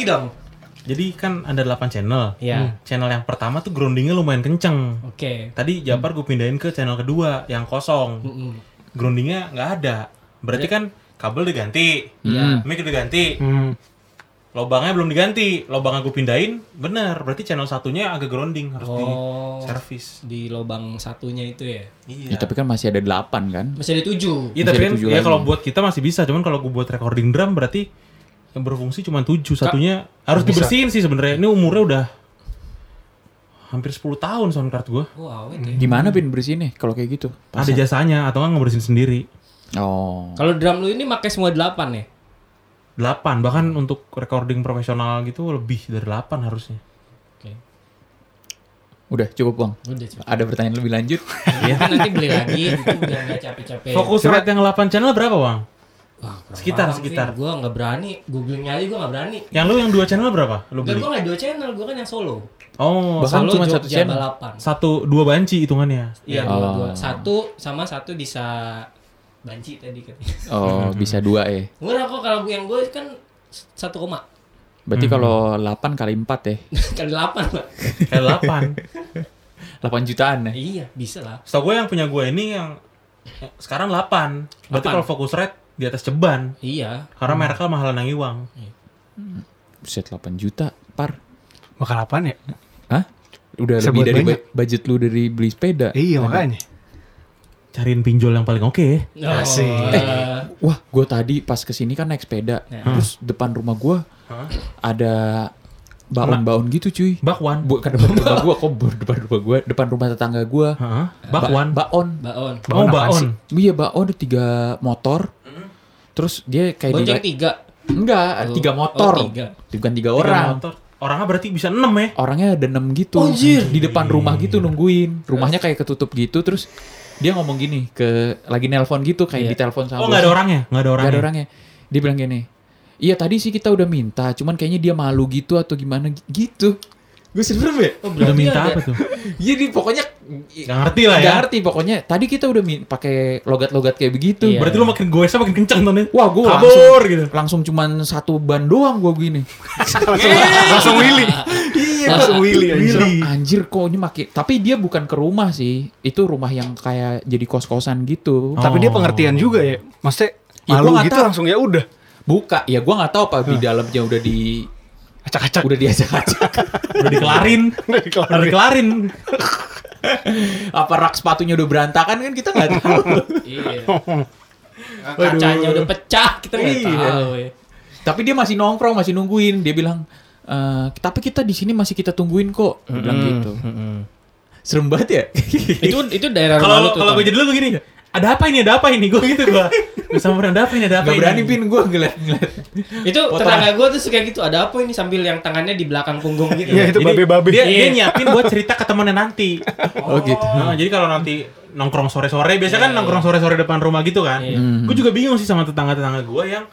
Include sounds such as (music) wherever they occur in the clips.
lagi dong. Jadi kan ada 8 channel. Iya. Hmm. Channel yang pertama tuh groundingnya lumayan kenceng. Oke. Tadi Japar gue pindahin ke channel kedua yang kosong. Mm-mm. Groundingnya nggak ada. Berarti kan kabel diganti, Iya. mic diganti, Hmm. lobangnya belum diganti. Lobangnya gue pindahin, bener. Berarti channel satunya agak grounding harus di Oh. servis. Di lubang satunya itu ya. Iya. Ya, tapi kan masih ada 8 kan? Masih ada tujuh. Iya tapi kan ya kalau buat kita masih bisa, cuman kalau gue buat recording drum berarti yang berfungsi cuma 7, satunya harus dibersihin sih sebenarnya. Ini umurnya udah hampir 10 tahun sound card gue. Wow, itu ya. Gimana pin bersihinnya kalau kayak gitu? Ada jasanya atau nggak ngebersihin sendiri. Oh. Kalau drum lu ini pakai semua delapan ya? 8 bahkan untuk recording profesional gitu lebih dari 8 harusnya. Oke. Udah cukup bang. Udah coba. Ada pertanyaan lebih lanjut? Iya nanti beli lagi gitu biar nggak capek-capek. Fokus rate yang 8 channel berapa, Bang? Wah, Sekitar, sekitar. Gua nggak berani. Googlingnya aja gua nggak berani. Yang lu yang 2 channel berapa? Lu beli? gua nggak dua channel, gua kan yang solo. Oh, Bahkan Solo cuma Jogja satu channel. balapan. satu dua banci hitungannya. Iya, Oh. dua, dua. Satu sama satu bisa banci tadi kan. (laughs) Oh bisa dua ya. Murah kok kalau yang gue kan satu koma Berarti kalau 8 kali 4 ya. (laughs) kali delapan pak. Kayak 8. 8 jutaan ya. Iya bisa lah. Setahu gue yang punya gue ini yang eh, sekarang 8. Berarti 8. kalau fokus rate di atas ceban. Iya. Karena mereknya mahalan yang iwang. Buset 8 juta par. Bakal apaan ya? Hah? Udah Bisa lebih dari banyak. ba- budget lu dari beli sepeda. Iya makanya. Cariin pinjol yang paling oke. Oh, Asik. eh, Wah, gue tadi pas ke sini kan naik sepeda. Ya. Terus depan rumah gue ada baon-baon gitu cuy. Bakwan. Bukan depan rumah gue, kok depan rumah gue, depan rumah tetangga gue. Heeh. Bakwan. baon. baon. Oh, baon. Iya, baon ada tiga motor. Terus dia kayak di Bonceng tiga. enggak, ada Oh. tiga Oh, motor. tiga. Bukan tiga Tiga orang. motor. Orangnya berarti bisa 6 ya. Orangnya ada enam gitu. Anjir. Di depan rumah gitu nungguin. Rumahnya kayak ketutup gitu terus dia ngomong gini ke lagi nelpon gitu kayak Iya. ditelepon sama Oh, nggak ada orangnya? Nggak ada Nggak orangnya. ada orangnya. Dia bilang gini, iya tadi sih kita udah minta, cuman kayaknya dia malu gitu atau gimana gi- gitu. Gue serem ya? Oh, Udah minta ada- apa tuh? Jadi pokoknya Gak ngerti lah ya. nggak ngerti pokoknya. Tadi kita udah min- pakai logat-logat kayak begitu. Iya. Berarti lu makin goesnya makin kenceng tuh nih. Wah, gue Kabur langsung, gitu. langsung cuman satu ban doang gue gini. (laughs) langsung langsung Willy. Iya, langsung Willy anjir. Anjir kok ini makin tapi dia bukan ke rumah sih. Itu rumah yang kayak jadi kos-kosan gitu. Tapi dia Oh. pengertian juga ya. Maksudnya Ya, malu nggak gitu tahu. langsung ya udah. Buka, ya gua nggak tahu apa di dalamnya udah di Acak-acak. udah diajak-ajak. (laughs) Udah dikelarin. (laughs) Udah dikeluarin. Udah dikelarin. apa rak sepatunya udah berantakan kan kita nggak tahu. Iya. Kacanya udah pecah, kita nggak Iya. tahu ya. tapi dia masih nongkrong, masih nungguin. Dia bilang, "Eh, tapi kita di sini masih kita tungguin kok. Dia bilang gitu. Serem banget ya. itu itu daerah Kalau kalau gue jadi lu begini, ada apa ini? Ada apa ini? Gue gitu gue. Gue samperin ada apa ini? Ada apa Gak ini? berani pin gue ngeliat ngeliat. itu tetangga gue tuh suka gitu. Ada apa ini sambil yang tangannya di belakang punggung gitu. Iya, itu Jadi, babe-babe. Dia, dia Iya. nyiapin buat cerita ke temennya nanti. (laughs) Oh, gitu. Nah, jadi kalau nanti nongkrong sore-sore, biasa kan nongkrong sore-sore depan rumah gitu kan. Iya. Gue juga bingung sih sama tetangga-tetangga gue yang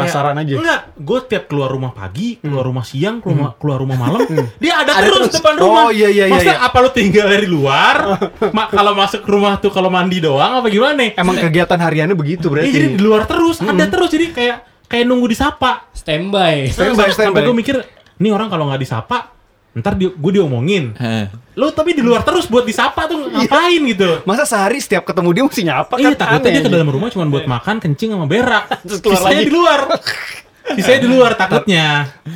Penasaran aja. Enggak, gue tiap keluar rumah pagi, keluar rumah siang, keluar, keluar rumah malam, dia ada, Ada terus, terus. depan rumah. Oh, iya, iya, iya, Maksudnya iya. apa lu tinggal dari luar? (laughs) Ma- kalau masuk rumah tuh kalau mandi doang apa gimana? Emang kegiatan hariannya begitu Iya, berarti. jadi di luar terus, ada terus jadi kayak kayak nunggu disapa. Standby. Standby, Sampai standby. gue mikir, nih orang kalau nggak disapa, ntar di, gue diomongin. Lu tapi di luar terus buat disapa tuh ngapain gitu? Masa sehari setiap ketemu dia mesti nyapa Iya, kan? takutnya dia ke dalam rumah cuma buat makan, kencing sama berak. (laughs) Terus keluar lagi. di luar. Sisanya di luar takutnya.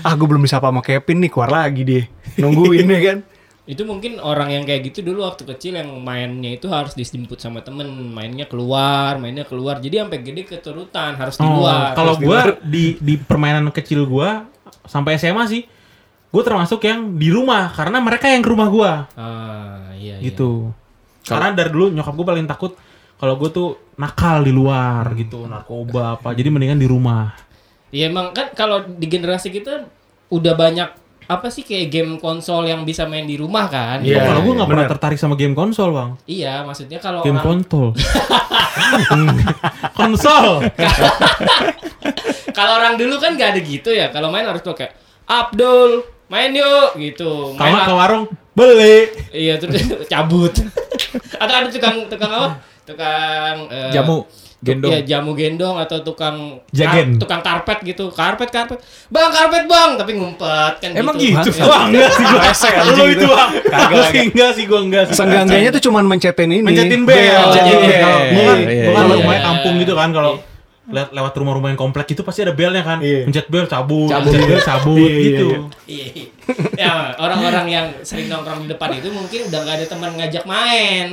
Ah, gue belum disapa sama Kevin nih, keluar lagi dia. Nungguin ya kan. (laughs) Itu mungkin orang yang kayak gitu dulu waktu kecil yang mainnya itu harus dijemput sama temen, mainnya keluar, mainnya keluar. Jadi sampai gede keturutan harus di Oh, luar. kalau Harus di di di permainan kecil gua sampai SMA sih, gua termasuk yang di rumah karena mereka yang ke rumah gua Ah, iya, iya. gitu. Karena dari dulu nyokap gua paling takut kalau gua tuh nakal di luar gitu, narkoba apa. Jadi mendingan di rumah. Iya emang kan kalau di generasi kita udah banyak apa sih kayak game konsol yang bisa main di rumah kan? Iya, Oh, kalau gua nggak pernah bener. tertarik sama game konsol, Bang. Iya, maksudnya kalau Game orang kontol. (laughs) konsol. kalau orang dulu kan gak ada gitu ya. Kalau main harus pakai Abdul, main yuk gitu. Main Kalau ke warung beli. Iya terus (laughs) cabut. Atau ada tukang tukang apa? tukang eh, Jamu, gendong. Iya, jamu gendong atau tukang Jagen. kar- tukang karpet gitu. Karpet karpet. Bang, karpet, Bang, tapi ngumpet kan Emang gitu? Iya. Wah enggak sih gua. Rese Lu itu bang. Kagak sih enggak sih gua enggak sih. Tuh cuman mencetin ini. Mencetin bel. Mencetin Iya, bel. Iya, gua kan iya. rumahnya kampung gitu kan kalau lewat lewat rumah-rumah yang komplek itu pasti ada belnya kan. Iya. Mencet bel cabut, Cabut. mencet bel cabut Iya, iya, gitu. iya. Iya. ya, orang-orang yang sering nongkrong di depan itu mungkin udah gak ada teman ngajak main.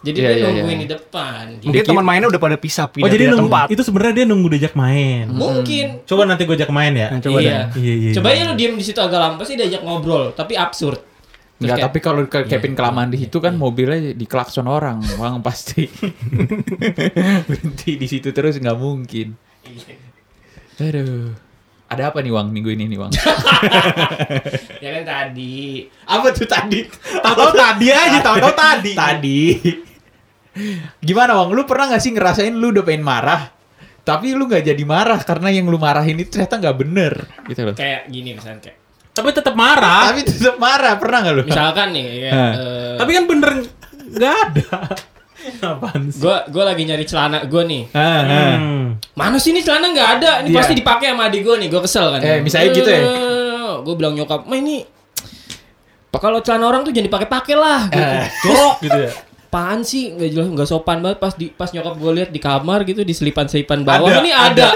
Jadi Iya, dia iya, nungguin iya. di depan. Gitu. Mungkin teman mainnya udah pada pisah Oh pindah jadi pindah nunggu, tempat. itu sebenarnya dia nunggu diajak main. Mungkin. Coba nanti gue ajak main ya. Nah, coba iya. deh. Iya, iya, Coba iya. ya lu diem di situ agak lama pasti diajak ngobrol, tapi absurd. Enggak, kayak- tapi kalau ke Kevin kelamaan di situ kan mobilnya diklakson orang, Bang (laughs) pasti. Berhenti di situ terus nggak mungkin. Aduh. Ada apa nih Wang minggu ini nih Wang? (laughs) ya kan tadi. apa tuh tadi? Tahu-tahu tadi aja, tahu-tahu tadi. Tadi. Gimana Wang? Lu pernah gak sih ngerasain lu udah pengen marah? Tapi lu nggak jadi marah karena yang lu marahin itu ternyata nggak bener gitu loh. Kayak gini misalnya kayak. Tapi tetap marah. Tapi tetap marah, pernah nggak lu? Misalkan nih Hah. eh, Tapi kan bener nggak ada. (laughs) Apaan sih? gua gua lagi nyari celana gua nih. Ah. Hmm. Mana sih ini celana nggak ada? Ini Iya. pasti dipakai sama adik gua nih. Gua kesel kan. Eh, misalnya gitu ya? Gue bilang nyokap, "Ma ini kalau celana orang tuh jangan dipakai-pakai lah." Gitu. Eh. Jorok gitu ya. (laughs) Apaan sih nggak jelas nggak sopan banget pas di pas nyokap gue lihat di kamar gitu di selipan-selipan bawah Ada, ini ada.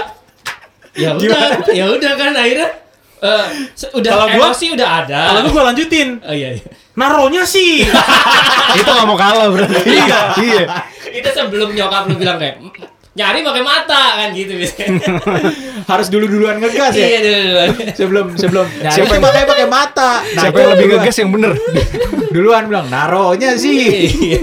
Ya udah, ya udah kan akhirnya eh, se- udah Kalau gua- emosi udah ada. Kalau gue lanjutin. Oh iya, iya. Naronya sih. (laughs) Itu gak mau kalah berarti. Iya. Iya. Itu sebelum nyokap lu bilang kayak "Mm, nyari pakai mata kan gitu biasanya. (laughs) Harus dulu-duluan ngegas ya. Iya dulu. dulu. sebelum sebelum Siapa siapa yang- pakai pakai mata Nah, Siapa yang lebih duluan. ngegas yang bener? (laughs) duluan bilang naronya sih Iya, iya.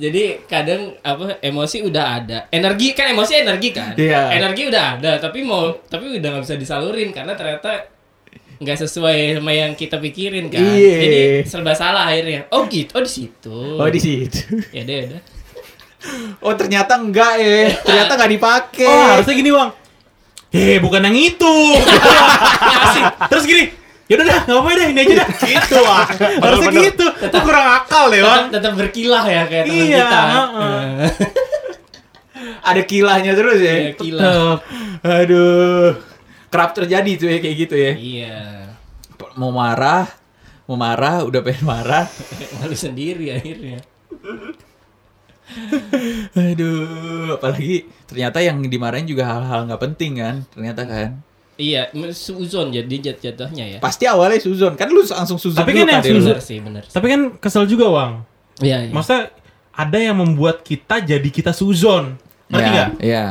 Jadi kadang apa emosi udah ada, energi kan emosi energi kan, Iya. energi udah ada, tapi mau tapi udah nggak bisa disalurin karena ternyata nggak sesuai sama yang kita pikirin kan. Iya. Jadi serba salah akhirnya. Oh gitu, oh di situ. oh di situ Ya deh, udah. Oh ternyata enggak ya ternyata nggak dipakai Oh harusnya gini bang. Eh bukan yang itu. Asik. Terus gini. Yaudah dah, nggak apa-apa deh, ini aja dah. Gitu wah. Harusnya Bener-bener. gitu. Itu kurang akal deh bang. Tetap, tetap berkilah ya kayak teman Iya, kita. heeh. (laughs) ada kilahnya terus Iya, ya kilah. aduh kerap terjadi tuh ya kayak gitu ya Iya. mau marah mau marah udah pengen marah (laughs) Malu sendiri akhirnya. (laughs) aduh apalagi ternyata yang dimarahin juga hal-hal nggak penting kan ternyata kan Iya, suzon jadi jat jatuhnya ya. pasti awalnya Suzon kan lu langsung Suzon Tapi kan yang. Suzon- sih, bener. Tapi kan kesel juga bang. Iya, iya. Maksudnya ada yang membuat kita jadi kita suzon. Ngerti Iya, nggak? iya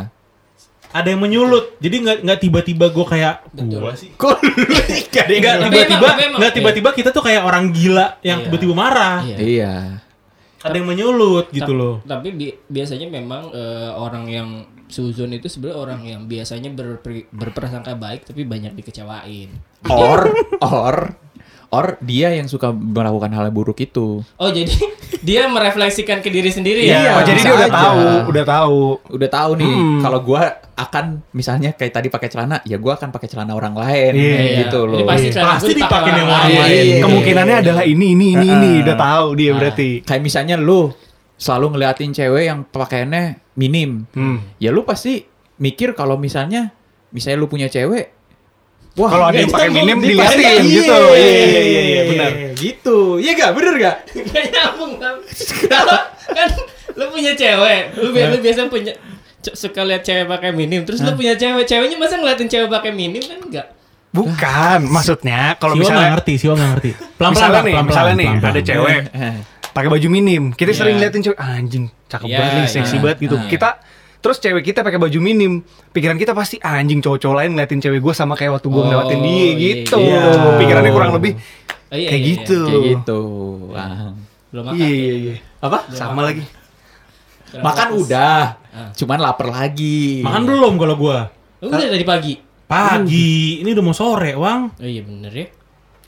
Ada yang menyulut. Jadi nggak nggak tiba-tiba gue kayak gua sih. kok lu (laughs) nggak tiba-tiba nggak tiba-tiba kita tuh kayak orang gila yang Iya. tiba-tiba marah. Iya. iya Ada yang menyulut gitu loh. Tapi bi- biasanya memang eh, orang yang suzon itu sebenarnya orang yang biasanya berperi- berprasangka baik tapi banyak dikecewain. or or or dia yang suka melakukan hal buruk itu Oh jadi dia merefleksikan ke diri sendiri Iya. ya? Oh, jadi dia udah aja. tahu, udah tahu. udah tahu nih Hmm. kalau gua akan misalnya kayak tadi pakai celana ya gua akan pakai celana orang lain Iya. gitu Ini loh pasti Iya. celana Pasti gue dipakai orang orang lain. lain. Iya. Kemungkinannya adalah ini, ini, ini, ini. Heeh. Udah tahu dia Nah. berarti. kayak misalnya lu selalu ngeliatin cewek yang pakaiannya minim Hmm. ya lu pasti mikir kalau misalnya misalnya lu punya cewek wah Kalau ada yang ini pakai tuh minim iya. gitu. Iya, iya, iya, iya, benar. gitu iya gak bener gak Gak nyambung. Kalau kan lu punya cewek, lu, bi- lu biasa punya suka lihat cewek pakai minim, terus lu punya cewek, ceweknya masa ngeliatin cewek pakai minim kan enggak? Bukan, maksudnya kalau misalnya ngerti, Siwa nggak ngerti. (laughs) Pelan-pelan, misalnya nih, pelan-pelan, misalnya nih pelan-pelan. ada cewek Eh, pakai baju minim, kita Iya. sering liatin cewek "Ah, anjing cakep Iya, banget nih, iya. seksi banget gitu. Nah. Kita terus cewek kita pakai baju minim, pikiran kita pasti "Ah, anjing cowok-cowok lain ngeliatin cewek gue sama kayak waktu gue Oh, ngeliatin dia iya, gitu. iya. Pikirannya kurang lebih Oh, iya, kayak iya, gitu. kayak gitu Wah. Belum makan. Iya iya iya. apa Sama lagi. Belum makan makan. udah Ah. cuman lapar lagi Makan belum kalau gua? Udah dari pagi. Pagi. Ini udah mau sore, Wang. Oh iya bener ya.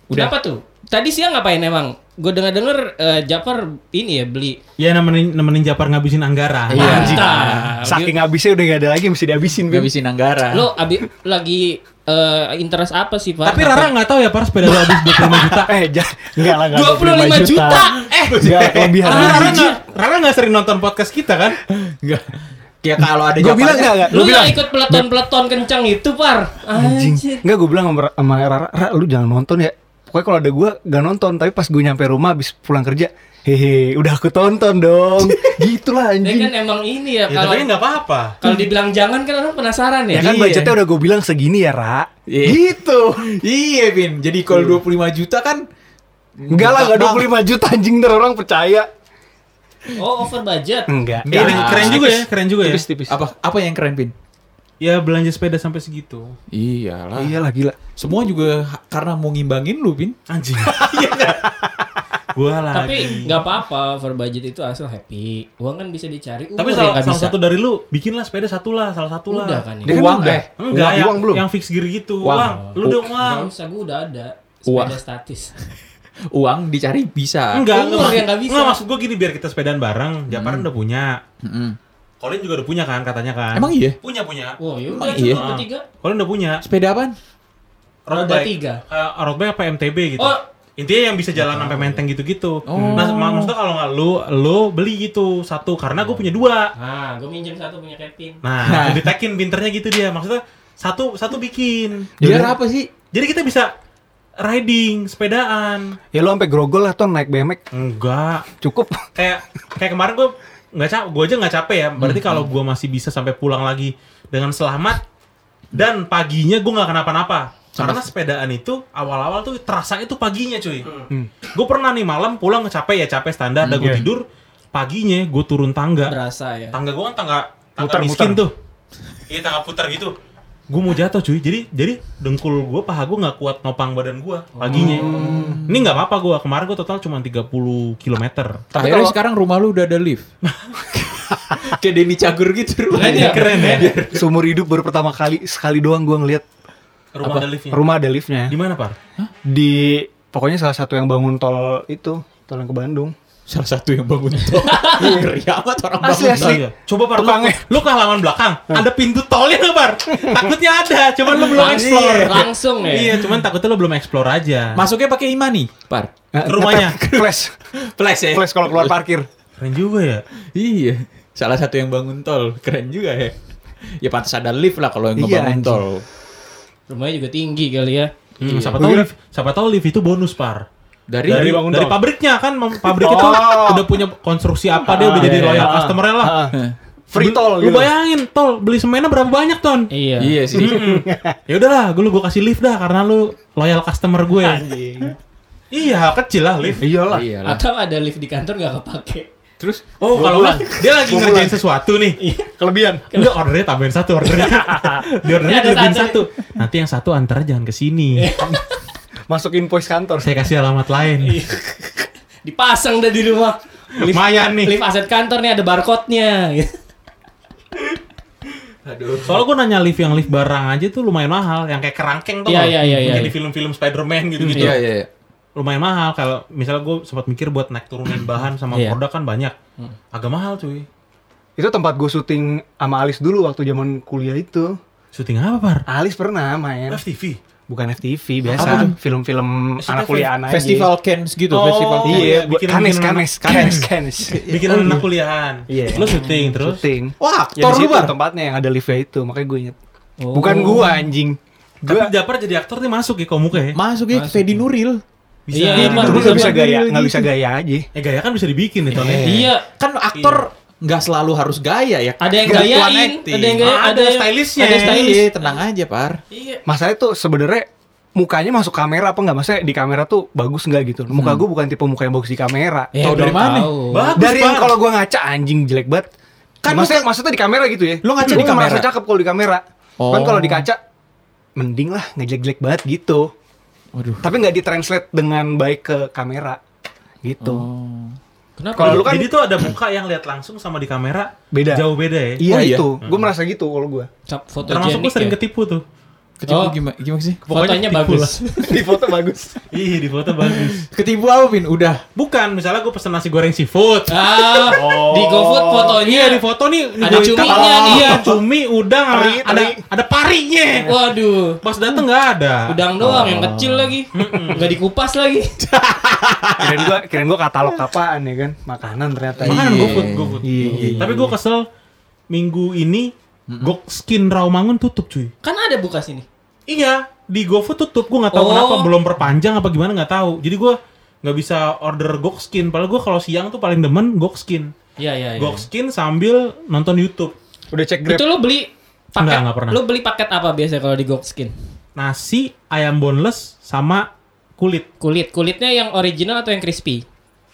Udah. Kenapa tuh? Tadi siang ngapain emang? Gue denger-denger eh, Japar ini ya beli. Ya nemenin nemenin Japar ngabisin anggaran. Iya. Mantap. Saking habisnya udah gak ada lagi mesti dihabisin. Ngabisin anggaran Lo abi lagi eh, interest apa sih Pak? Tapi Rara nggak tahu ya par sepeda lu habis 25 (laughs) juta. Eh, enggak lah enggak 25 juta. Eh, Enggak kelebihan. Rara Rara nggak Rara nggak sering nonton podcast kita kan? Enggak. Ya kalau ada Gue bilang enggak, enggak. Lu bilang, gak ikut peleton-peleton kencang itu, Par. anjing. Anjir. Enggak, gue bilang sama, sama Rara, Ra, lu jangan nonton ya. Pokoknya kalau ada gue, gak nonton. Tapi pas gue nyampe rumah, habis pulang kerja, hehe, udah aku tonton dong. (laughs) gitu lah Dia anjing. kan emang ini ya, Ya, kalau tapi nggak apa-apa. kalau dibilang jangan kan orang penasaran ya. Ya kan Iya. budgetnya udah gue bilang segini ya, Ra. Iya. Gitu. Iya, Vin. Jadi kalau 25 juta kan Enggak lah, enggak 25 juta anjing ntar orang percaya. Oh, over budget. Enggak. Eh, ini Nah, keren juga ya, keren juga ya. Tipis-tipis. apa apa yang keren, Vin? Ya belanja sepeda sampai segitu. Iyalah. Iyalah gila. Semua juga karena mau ngimbangin lu, Vin. Anjing. (laughs) Iya nggak? Gua lagi. Tapi nggak apa-apa, over budget itu asal happy. Uang kan bisa dicari. Tapi salah, salah bisa. satu dari lu bikinlah sepeda satu lah, salah satu lah. Udah kan ini. kan Uang udah. eh. Enggak, Uang- yang, uang belum? yang fix gear gitu. Uang. Uang. Lu dong, Gak Uang. usah, gue udah ada. Uang. Sepeda statis. (laughs) Uang dicari bisa. Enggak, enggak, yang nggak bisa. Enggak, maksud gua gini biar kita sepedaan bareng. Japar udah punya. Mm-mm. Colin juga udah punya kan katanya kan. Emang iya? Punya punya. Wow, yuk, Emang iya? iya? bertiga. Colin udah punya. Sepeda apaan? Road Roda bike. tiga. Eh, road bike apa MTB gitu. Oh. Intinya yang bisa jalan sampai menteng gitu-gitu. Oh. Nah, mak- maksudnya kalau nggak lu, lu beli gitu satu karena gue punya dua. Nah, gue minjem satu punya Kevin. Nah, ditekin pinternya gitu dia. Maksudnya satu satu bikin. Biar apa sih? Jadi kita bisa riding, sepedaan. Ya lu sampai grogol lah ton naik BMX. Enggak. Cukup. Kayak kayak kemarin gue nggak cap, gue aja nggak capek ya. Berarti Hmm. kalau gue masih bisa sampai pulang lagi dengan selamat dan paginya gue nggak kenapa-napa. Karena sepedaan itu awal-awal tuh terasa itu paginya cuy. Hmm. Gue pernah nih malam pulang capek ya capek standar, dan gue iya. tidur paginya gue turun tangga. Berasa ya. Tangga gue kan tangga tangga Muter, miskin muter. tuh. Iya tangga putar gitu. Gue mau jatuh cuy. Jadi jadi dengkul gue paha gue nggak kuat nopang badan gue paginya. Oh. Ini nggak apa-apa gue. Kemarin gue total cuma 30 km. Tapi Akhirnya kalau- sekarang rumah lu udah ada lift. (laughs) Kayak Denny Cagur gitu rumahnya. Keren ya. Seumur hidup baru pertama kali sekali doang gua ngeliat Rumah ada liftnya. rumah ada liftnya. Di mana, Par? Di pokoknya salah satu yang bangun tol itu, tol yang ke Bandung. Salah satu yang bangun tol. (laughs) Ngeri amat orang Asli, bangun asli. tol. iya. Coba Par, lu, Tukangnya. lu ke halaman belakang, ada pintu tolnya nggak, Par? Takutnya ada, cuman lu belum Langsung, explore. langsung ya. Iya, cuman takutnya lu belum explore aja. Masuknya pakai imani, Par. Ke rumahnya. (laughs) Flash. Flash ya. Flash kalau keluar parkir. Keren juga ya. Iya. Salah satu yang bangun tol. Keren juga ya. Ya pantas ada lift lah kalau yang Iya, ngebangun tol. Rumahnya juga tinggi kali ya. Hmm, siapa Gua tahu lift, siapa tahu lift itu bonus, Par. Dari, dari, bangun dari pabriknya kan pabrik itu Oh. udah punya konstruksi apa dia udah Ah, jadi iya, loyal iya. customer lah. Ah. Free Lu- tol Lu gitu. bayangin tol beli semennya berapa banyak ton? Iya. Iya sih. (laughs) Ya udahlah, gue lu gue kasih lift dah karena lu loyal customer gue. Anjing. iya, kecil lah lift. Iyalah. Iya lah. Atau ada lift di kantor nggak kepake. Terus Oh, kalau bulan. nggak, dia lagi ngerjain sesuatu nih. Kelebihan. Enggak ordernya tambahin satu ordernya. (laughs) Di ordernya Ya, dilebihin satu. satu. Nanti yang satu antar jangan ke sini. (laughs) Masuk invoice kantor. Saya kasih alamat lain. Dipasang dah di rumah. Lift, Lumayan nih. lift aset kantor nih ada barcode-nya. aduh. Soalnya gue nanya lift yang lift barang aja tuh lumayan mahal, yang kayak kerangkeng tuh. Iya, iya, iya, iya. di film-film Spider-Man gitu-gitu. Iya, iya, iya. Lumayan mahal kalau misalnya gue sempat mikir buat naik turunin (clears throat) bahan sama Iya. produk kan banyak. Agak mahal cuy. Itu tempat gue syuting sama Alis dulu waktu zaman kuliah itu. Syuting apa, Par? Alis pernah main. FTV. Bukan FTV biasa, tuh? film-film anak kuliahan aja. Festival Cans gitu, Oh, festival. Iya, Iya, buat bikin- kanes, anak- kanes, (laughs) kanes. Bikin anak kuliahan. Iya. Lu syuting terus. Syuting. Wah, Ya aktor di lu, tempatnya yang ada liftnya itu, makanya gue inget. Oh. Bukan gua anjing. Tapi Gua Japar jadi aktor nih masuk ya komuknya ya. Masuk ya Fedi Nuril. Bisa. Iya, Iya, tapi bisa nggak bisa gaya, nggak bisa gaya aja. Ya gaya kan bisa dibikin nih ya. Iya. Kan aktor nggak selalu harus gaya ya. Ada yang acting. ada yang gaya, Ada ada yang- stylistnya. Ada stylist. Iya, tenang aja, Par. Iya. Masalahnya tuh sebenarnya mukanya masuk kamera apa nggak? Maksudnya di kamera tuh bagus nggak gitu? Muka gue bukan tipe muka yang bagus di kamera. Ya, Tahu dari mana? Bagus, Dari yang kalau gua ngaca anjing jelek banget. Kan maksudnya lu- maksudnya di kamera gitu ya. Lu ngaca di nggak merasa kamera? cakep kalau di kamera. Oh. Kan kalau di kaca mending lah nggak jelek-jelek banget gitu. Waduh. Tapi nggak ditranslate dengan baik ke kamera gitu. Oh. Kenapa? Kalau lu kan- Jadi tuh ada muka yang lihat langsung sama di kamera Beda. Jauh beda ya. Iya Oh, iya? itu. Gue merasa gitu kalau gue. Termasuk gue sering ya? ketipu tuh. Ketipu Oh. gimana, gimana sih? Fotonya ketipu bagus. (laughs) di foto bagus. Ih, di foto bagus. Ketipu apa, Pin? Udah. Bukan, misalnya gue pesen nasi goreng seafood. Ah, di GoFood fotonya Iya di foto nih nih Ada cuminya nih. Iya cumi udang Teri, ada teri. ada parinya. Waduh, Pas dateng nggak ada. udang doang yang kecil lagi. Nggak dikupas lagi. (laughs) Kirain gua kirain gua katalog apaan ya kan? Makanan ternyata. Makanan Iya. GoFood, GoFood. Iya, iya, iya. Tapi gue kesel minggu ini Gok Skin Rawamangun tutup cuy. Kan ada buka sini. Iya di GoFood tutup. Gue nggak tahu Oh. kenapa belum perpanjang apa gimana nggak tahu. Jadi gue nggak bisa order Gok Skin. Padahal gue kalau siang tuh paling demen Gok Skin. Iya, iya, iya. Gok Skin sambil nonton YouTube. Udah cek Grab. Itu lo beli paket Enggak, enggak pernah. Lo beli paket apa biasa kalau di Gokskin? Nasi ayam boneless sama kulit. Kulit, kulitnya yang original atau yang crispy?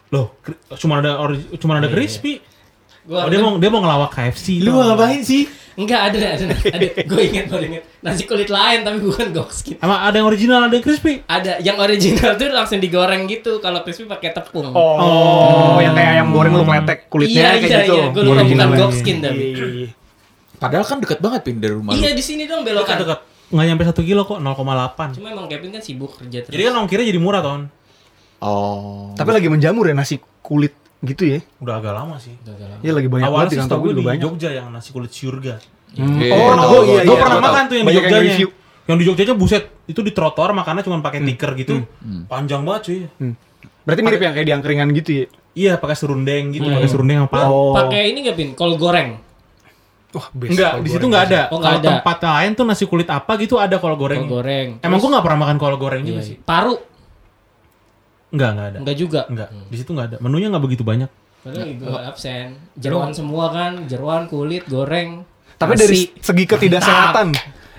Loh, cuma ada cuma ada crispy. Gua Oh, dia mau dia mau ngelawak KFC. Lu mau ngapain sih? Enggak ada, ada, ada. Gue inget, gue inget. Nasi kulit lain tapi bukan Gokskin. Emang ada yang original, ada yang crispy. Ada yang original tuh langsung digoreng gitu. Kalau crispy pakai tepung. Oh, yang kayak ayam goreng lu kletek iya, kulitnya kayak iya, gitu. iya. Gue lupa bukan Original. Gokskin tapi. Iya, iya, iya. Padahal kan deket banget, Pin, dari rumah Iya di sini dong Dekat belokan. dekat. Nggak nyampe satu kilo kok, 0,8. Cuma emang Kevin kan sibuk kerja terus. Jadi kan ongkirnya jadi murah ton. Oh. Tapi lagi menjamur ya nasi kulit gitu ya. Udah agak lama sih. Iya lagi banyak banget Awalnya di sih gue juga di banyak. Jogja yang nasi kulit surga. Hmm. Iya, Oh, tahu, oh, iya, gue iya, pernah gua tahu. makan tuh yang Banyak di yang Jogjanya. review. Yang di Jogjanya buset, itu di trotoar makannya cuma pakai tikar gitu. Panjang banget cuy. Hmm. Berarti mirip yang kayak di angkringan gitu ya. Iya, pakai serundeng gitu, pakai serundeng yang apa? Oh. Pakai ini nggak Pin? Kol goreng. Wah, best Enggak, di situ goreng. nggak ada. Oh, Kalau ada. tempat lain tuh nasi kulit apa gitu ada kol goreng. Kol goreng. Emang Terus- gue nggak pernah makan kol goreng juga Iya, sih. iya. Paru Enggak, enggak ada. enggak juga. Enggak, di situ enggak ada. Menunya enggak begitu banyak. Padahal gue absen. Jeruan semua kan, jeruan, kulit, goreng. Tapi nasi. dari segi ketidaksehatan,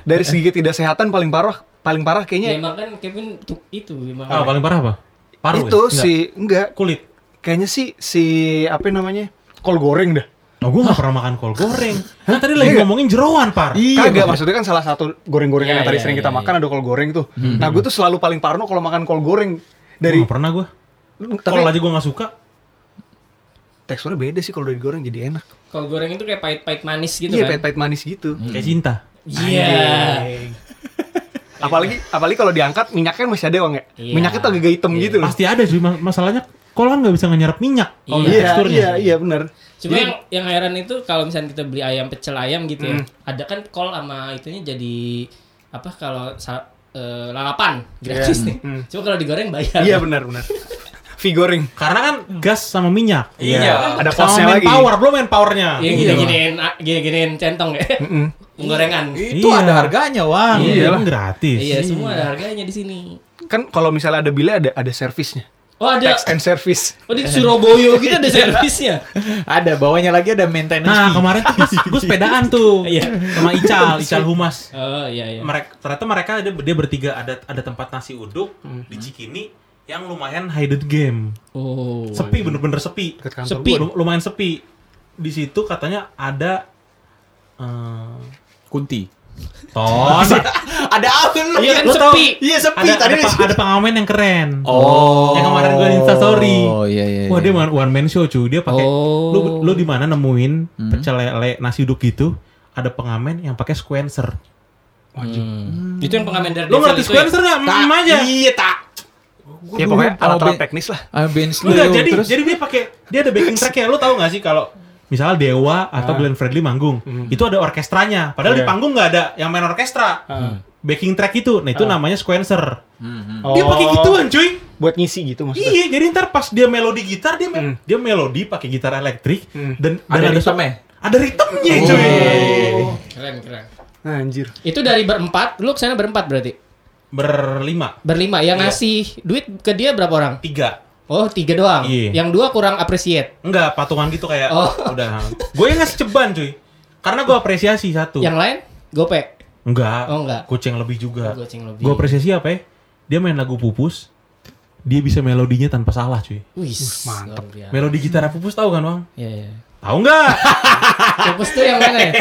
dari segi ketidaksehatan paling parah, paling parah Ya kayaknya emang kan Kevin tuh itu emang. Ah, paling parah apa? Paru. itu ya? Enggak. si enggak kulit. kayaknya sih si apa namanya kol goreng dah. Oh, gue gak pernah makan kol goreng. Kan tadi lagi Iya. ngomongin jeroan, Par. Kagak maksudnya kan salah satu goreng-gorengan Iya, yang tadi iya, sering iya, kita iya. makan ada kol goreng tuh. Nah gue tuh selalu paling parno kalau makan kol goreng dari Dari pernah gue. tapi Kalau aja gue gak suka. teksturnya beda sih kalau udah digoreng jadi enak. Kol goreng itu kayak pahit-pahit manis gitu iya kan. pahit-pahit manis gitu. Kayak cinta. Iya. apalagi apalagi kalau diangkat minyaknya masih ada bang ya. Iya. Minyaknya tuh agak hitam gitu loh. Pasti ada sih ma- masalahnya. Kol kan gak bisa ngenyerap minyak. Kalau Iya, Iya teksturnya. iya iya benar. Cuma yang yang heran itu kalau misalnya kita beli ayam pecel ayam gitu ya, Hmm. ada kan kol sama itunya jadi apa kalau sa- eh, lalapan gratis nih. Hmm. Cuma kalau digoreng bayar. Iya benar benar. (laughs) Figuring. Karena kan gas sama minyak. Iya. Ada Sama kosnya main lagi. power, belum main powernya. Iya Iya. gini-giniin gini-giniin centong ya. Mm-mm. Penggorengan. Itu Iya. ada harganya, Wang. Iya, gratis. Iya, semua ada harganya di sini. Kan kalau misalnya ada bilnya ada ada servisnya. Oh ada, Tax and service. oh di Surabaya gitu ada (laughs) servisnya. Ada, bawahnya lagi ada maintenance Nah, fee. kemarin tuh gue sepedaan tuh. (laughs) Iya. Sama Ical, Ical Humas. Oh iya iya. Mereka ternyata mereka ada dia bertiga ada ada tempat nasi uduk di Cikini yang lumayan hidden game. Oh. Sepi bener-bener sepi. Sepi. gua. Lum- lumayan sepi. Di situ katanya ada eh Kunti. Ton. ada apa lu? Iya kan tahu- sepi. Iya sepi ada, tadi. ada, pa- ada pengamen yang keren. Oh. Yang kemarin gue Insta story. Oh iya iya. Wah iya. dia one, one man show cuy. Dia pakai Oh. lu lu di mana nemuin pecel lele nasi uduk gitu ada pengamen yang pakai sequencer. Hmm. Itu yang pengamen dari Lu ngerti ya? sequencer nggak? Tak, Mm aja. Iya tak. Ya pokoknya Kalau alat-alat teknis lah. Ah, Ben Slow. Enggak, jadi terus jadi dia pakai dia ada backing tracknya. Lu tahu nggak sih kalau misalnya Dewa atau Glenn Fredly manggung, itu ada orkestranya. Padahal di Iya. panggung nggak ada yang main orkestra. Backing track itu, nah itu namanya sequencer. Dia pakai Oh. gituan, cuy. buat ngisi gitu maksudnya. Iya, jadi ntar pas dia melodi gitar dia me- dia melodi pakai gitar elektrik Hmm. dan Ada dan ritmenya? Ada ritmenya, cuy. Keren keren. Anjir. Itu dari berempat, lu ke sana berempat berarti? Berlima, Berlima. Yang ngasih duit ke dia berapa orang? tiga. Oh tiga doang. Iya. Yang dua kurang appreciate. Enggak, patungan gitu kayak Oh. udah. Gue yang ngasih ceban, cuy. Karena gue apresiasi satu. Yang lain gope. Enggak. Oh, enggak. Goceng lebih juga. Oh, goceng lebih. Gue apresiasi apa ya? Dia main lagu Pupus. Dia bisa melodinya tanpa salah, cuy. Wih, biasa. Melodi gitar Pupus tahu kan, Bang? Iya, iya. Tahu nggak? Fokus (laughs) tuh yang mana ya?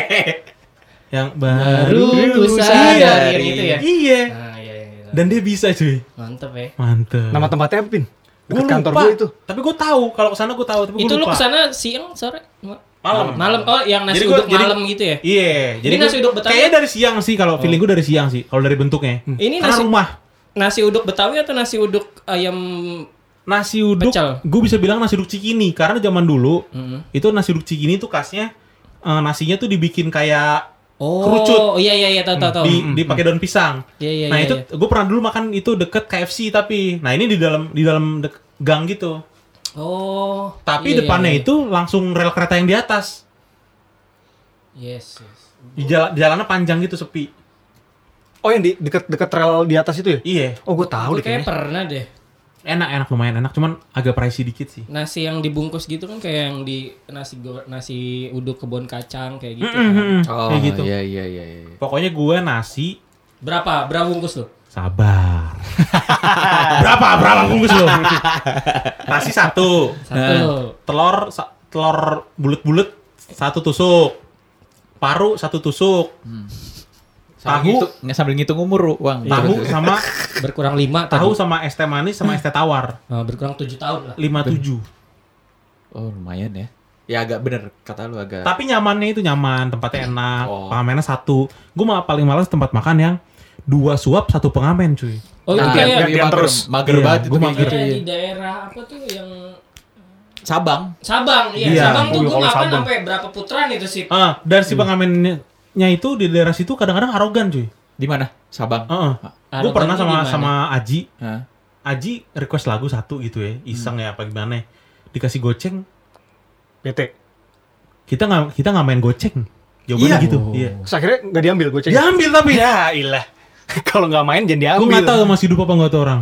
(laughs) yang Baru baru ku sadar gitu ya. Iya. Nah, iya, iya, iya. Dan dia bisa, cuy. Mantep ya. Mantep. Nama tempatnya apa, Pin? Gue kantor gue itu. Tapi gue tahu kalau ke sana gue tahu, tapi gue Itu lu lupa. ke sana siang sore? Ma- Malam. Malam oh yang nasi Jadi gua- uduk jadi- malam gitu ya. Iya, jadi nasi gua- uduk Betawi? Kayaknya dari siang sih kalau feeling gue dari siang sih kalau dari bentuknya. Ini Karena nasi- rumah. Nasi uduk Betawi atau nasi uduk ayam Nasi uduk, gue bisa bilang nasi uduk cikini karena zaman dulu Mm. itu nasi uduk cikini tuh khasnya eh, nasinya tuh dibikin kayak Oh, Kerucut. iya iya iya tahu tahu tahu. di dipakai daun pisang. Iya, iya, nah iya, itu iya. gue pernah dulu makan itu deket KFC tapi, nah ini di dalam di dalam dek- gang gitu. Oh. Tapi iya, iya, depannya iya. itu langsung rel kereta yang di atas. Yes. yes. Di jalan jalannya panjang gitu sepi. Oh yang di deket-deket rel di atas itu ya? Iya, Oh gue tahu deh kayak kayaknya. pernah deh. Enak enak lumayan enak, cuman agak pricey dikit sih. Nasi yang dibungkus gitu kan kayak yang di nasi go- nasi uduk kebun kacang kayak gitu. Mm, mm, kan. Oh, Kayak gitu. Iya iya iya iya. Pokoknya gue nasi Berapa? Berapa bungkus lo? sabar. (laughs) berapa berapa bungkus lo? (laughs) nasi satu, Satu. telur sa- telur bulat-bulat satu tusuk, paru satu tusuk, Sambil Tahu. ngitung- nggak sambil ngitung umur, Bang. tahu sama (laughs) Berkurang lima tahu tadi. sama es teh manis sama es teh tawar Oh, berkurang tujuh tahun lah. lima tujuh. Oh, lumayan ya. Ya agak bener kata lu agak. Tapi nyamannya itu nyaman, tempatnya enak, Oh. pengamennya satu. Gue malah paling males tempat makan yang dua suap satu pengamen cuy. Oh, itu Nah, kayak yang gantian mager, terus. mager Iya, banget kayak mager. gitu. di daerah apa tuh yang Sabang. Sabang, iya, Iya. Sabang tuh gue makan sampai berapa putaran itu sih. Ah, dan si pengamennya itu di daerah situ kadang-kadang arogan cuy. Di mana? Sabang. Heeh. Ah, Gue pernah sama arogannya sama Aji. Hah? Aji request lagu satu gitu ya, iseng ya apa gimana. Dikasih goceng, PT. kita nggak kita nggak main goceng. Jawabannya Iya. gitu. Oh. Iya. Terus akhirnya nggak diambil goceng. Diambil tapi. Ya ilah. (laughs) Kalau nggak main jangan Gue diambil. nggak tahu masih hidup apa nggak tuh orang.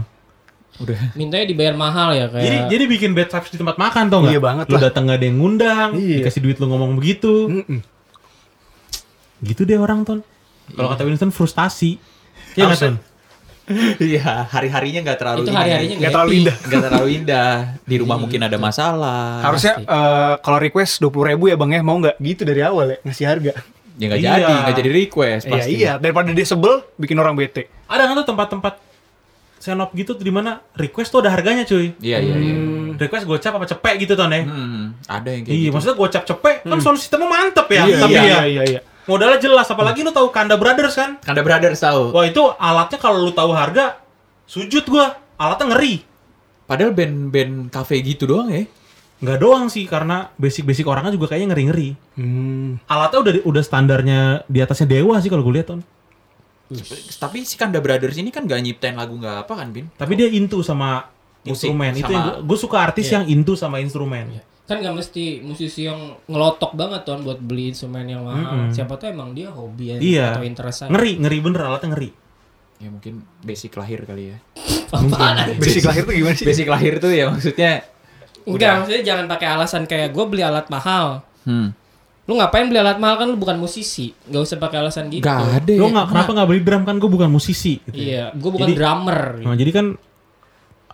Udah. Mintanya dibayar mahal ya kayak. Jadi jadi bikin bad vibes di tempat makan tau nggak? Iya banget Lu lah. datang nggak ada yang ngundang, Iya. dikasih duit lu ngomong begitu. Mm-mm. Gitu deh orang ton. Kalau kata Winston frustasi. Iya nggak ton? (laughs) Iya, hari-harinya nggak terlalu itu hari-harinya Nggak terlalu indah. Nggak terlalu indah. Di rumah mungkin ada masalah. Harusnya eh, kalau request dua puluh ribu ya bang ya mau nggak gitu dari awal ya ngasih harga. Ya nggak Iya. jadi, nggak jadi request Iya pasti. iya daripada dia sebel bikin orang bete. Ada nggak tuh tempat-tempat senop gitu di mana request tuh ada harganya cuy. Iya iya iya. Request gocap apa cepek gitu ton ya. Hmm, ada yang kayak Iya, gitu. maksudnya gocap cepek kan sound sistemnya mantep ya. Iya tapi iya ya iya iya. Modalnya jelas apalagi lu tahu Kanda Brothers kan. Kanda Brothers tahu. Wah, itu alatnya kalau lu tahu harga sujud gua. Alatnya ngeri. Padahal band-band cafe gitu doang ya. Nggak doang sih karena basic-basic orangnya juga kayaknya ngeri-ngeri. Hmm. Alatnya udah udah standarnya di atasnya dewa sih kalau gue lihat ton. Tapi si Kanda Brothers ini kan nggak nyiptain lagu nggak apa kan, Bin? Tapi dia into sama Musik, instrumen. Itu sama- yang gue suka artis Iya. yang into sama instrumen. Kan gak mesti musisi yang ngelotok banget tuh buat beli instrumen yang mahal. Mm-mm. Siapa tuh emang dia hobi ya Iya. atau interest aja. Ngeri, ngeri bener alatnya ngeri. Ya mungkin basic lahir kali ya. (laughs) Apaan? Basic lahir tuh gimana sih? Basic lahir tuh ya maksudnya Enggak, maksudnya jangan pakai alasan kayak gue beli alat mahal. hmm. Lu ngapain beli alat mahal kan lu bukan musisi. Gak usah pakai alasan gitu. Gak ada. Ya. nggak kenapa nggak beli drum kan gue bukan musisi. Gitu. ya. Iya, gue bukan Jadi- drummer. Nah, jadi kan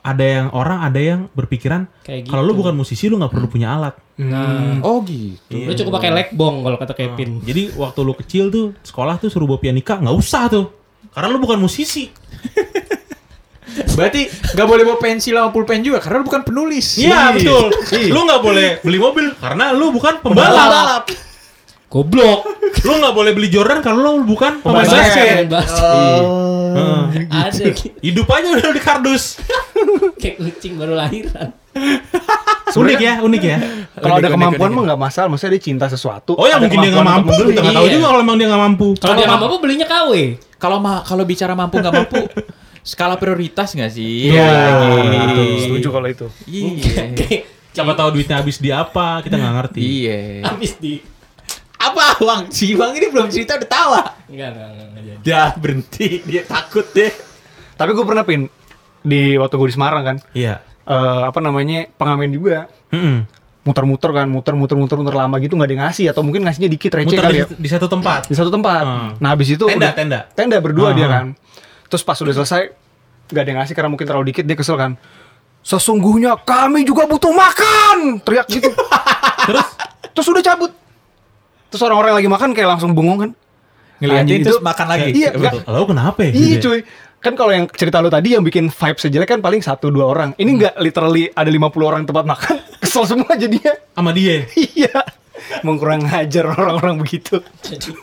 ada yang orang ada yang berpikiran Kayak gitu. kalau lu bukan musisi lu nggak perlu punya alat. Nah, Oh gitu. Iya. lu cukup pakai leg bong kalau kata Kevin. Jadi waktu lu kecil tuh sekolah tuh suruh bawa pianika nggak usah tuh. Karena lu bukan musisi. (laughs) Berarti nggak boleh bawa pensil sama pulpen juga karena lu bukan penulis. Iya betul. Lu nggak boleh beli mobil karena lu bukan pembalap. Goblok. lu nggak boleh beli Jordan kalau lu bukan pemain basket. basket. Heeh. Ada Hidup aja udah di kardus. (laughs) kayak kucing baru lahiran. unik ya, unik ya. Kalau ada kemampuan mah nggak masalah, maksudnya dia cinta sesuatu. Oh ya mungkin dia nggak mampu, kita membeli. nggak tahu Iya. juga kalau emang dia nggak mampu. Kalau dia nggak mampu belinya KW. Kalau ma kalau bicara mampu nggak mampu, (laughs) skala prioritas nggak sih? Iya, lagi. setuju kalau itu. Iya. Siapa tahu duitnya habis di apa, kita nggak ngerti. Iya. Habis di Apa Bang? Si Bang ini belum cerita udah tawa. Enggak, enggak, enggak, enggak jadi. Dah berhenti, dia takut deh. Tapi gue pernah pin di waktu gue di Semarang kan, Iya. eh, apa namanya pengamen juga Mm-mm. muter-muter kan, muter-muter muter-muter lama gitu nggak ada yang ngasih atau mungkin ngasihnya dikit receh Muter kali di, ya di satu tempat. di satu tempat. Hmm. Nah habis itu Tenda, udah- tenda. tenda berdua dia Aha. kan. Terus pas udah selesai nggak ada yang ngasih karena mungkin terlalu dikit dia kesel kan. Sesungguhnya kami juga butuh makan, teriak gitu. (laughs) Terus Terus udah cabut. Terus orang-orang lagi makan kayak langsung bengong kan. Ngeliatin terus itu- makan lagi. Iya, betul. Lalu kenapa ya? Iya cuy. Kan kalau yang cerita lu tadi yang bikin vibe sejelek kan paling satu dua orang. Ini nggak literally ada 50 orang tempat makan. (laughs) Kesel semua jadinya. Sama dia. (laughs) Iya. Mau kurang ngajar orang-orang begitu. Jadi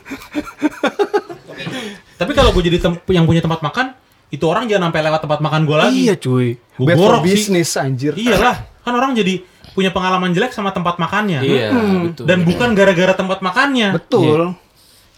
Tapi kalau gue jadi yang punya tempat makan, itu orang jangan sampai lewat tempat makan gue lagi. Iya cuy. For gorok sih. business anjir. Iyalah, kan orang jadi punya pengalaman jelek sama tempat makannya. Iya, betul. Dan bukan gara-gara tempat makannya. Betul.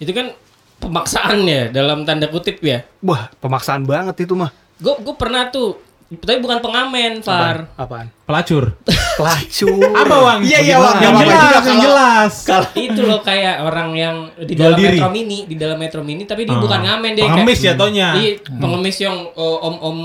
itu kan pemaksaan ya dalam tanda kutip ya. Wah, pemaksaan banget itu mah. Gue gue pernah tuh, tapi bukan pengamen, Far. Apaan? Pelacur. Pelacur. (laughs) Apa Wang? Iya, iya? Wang. Yang jelas, yang kalau- jelas. (laughs) itu loh kayak orang yang di dalam diri. metro mini, di dalam metro mini, tapi dia Ah. bukan ngamen dia Pengemis kayak, ya tonya. Iya, pengemis yang oh, om-om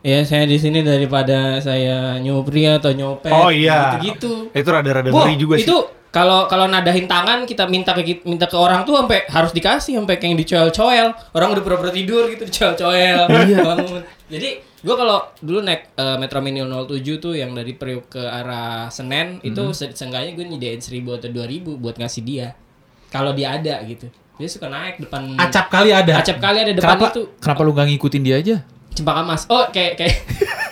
ya saya di sini daripada saya nyupri atau nyopet. Oh iya. Gitu-gitu. Itu rada-rada ngeri juga sih. itu kalau kalau nadahin tangan kita minta ke minta ke orang tuh sampai harus dikasih sampai kayak dicoel-coel. Orang udah pura-pura tidur gitu dicoel-coel. (laughs) Iya. Bangun. Jadi gua kalau dulu naik eh, Metro Mini 07 tuh yang dari Priok ke arah Senen itu Hmm. se- seenggaknya gue nyediain 1000 atau 2000 buat ngasih dia. Kalau dia ada gitu. Dia suka naik depan Acap kali ada. acap kali ada depan Kenapa, itu kenapa lu gak ngikutin dia aja? Cempaka Mas. Oh, kayak kayak (laughs)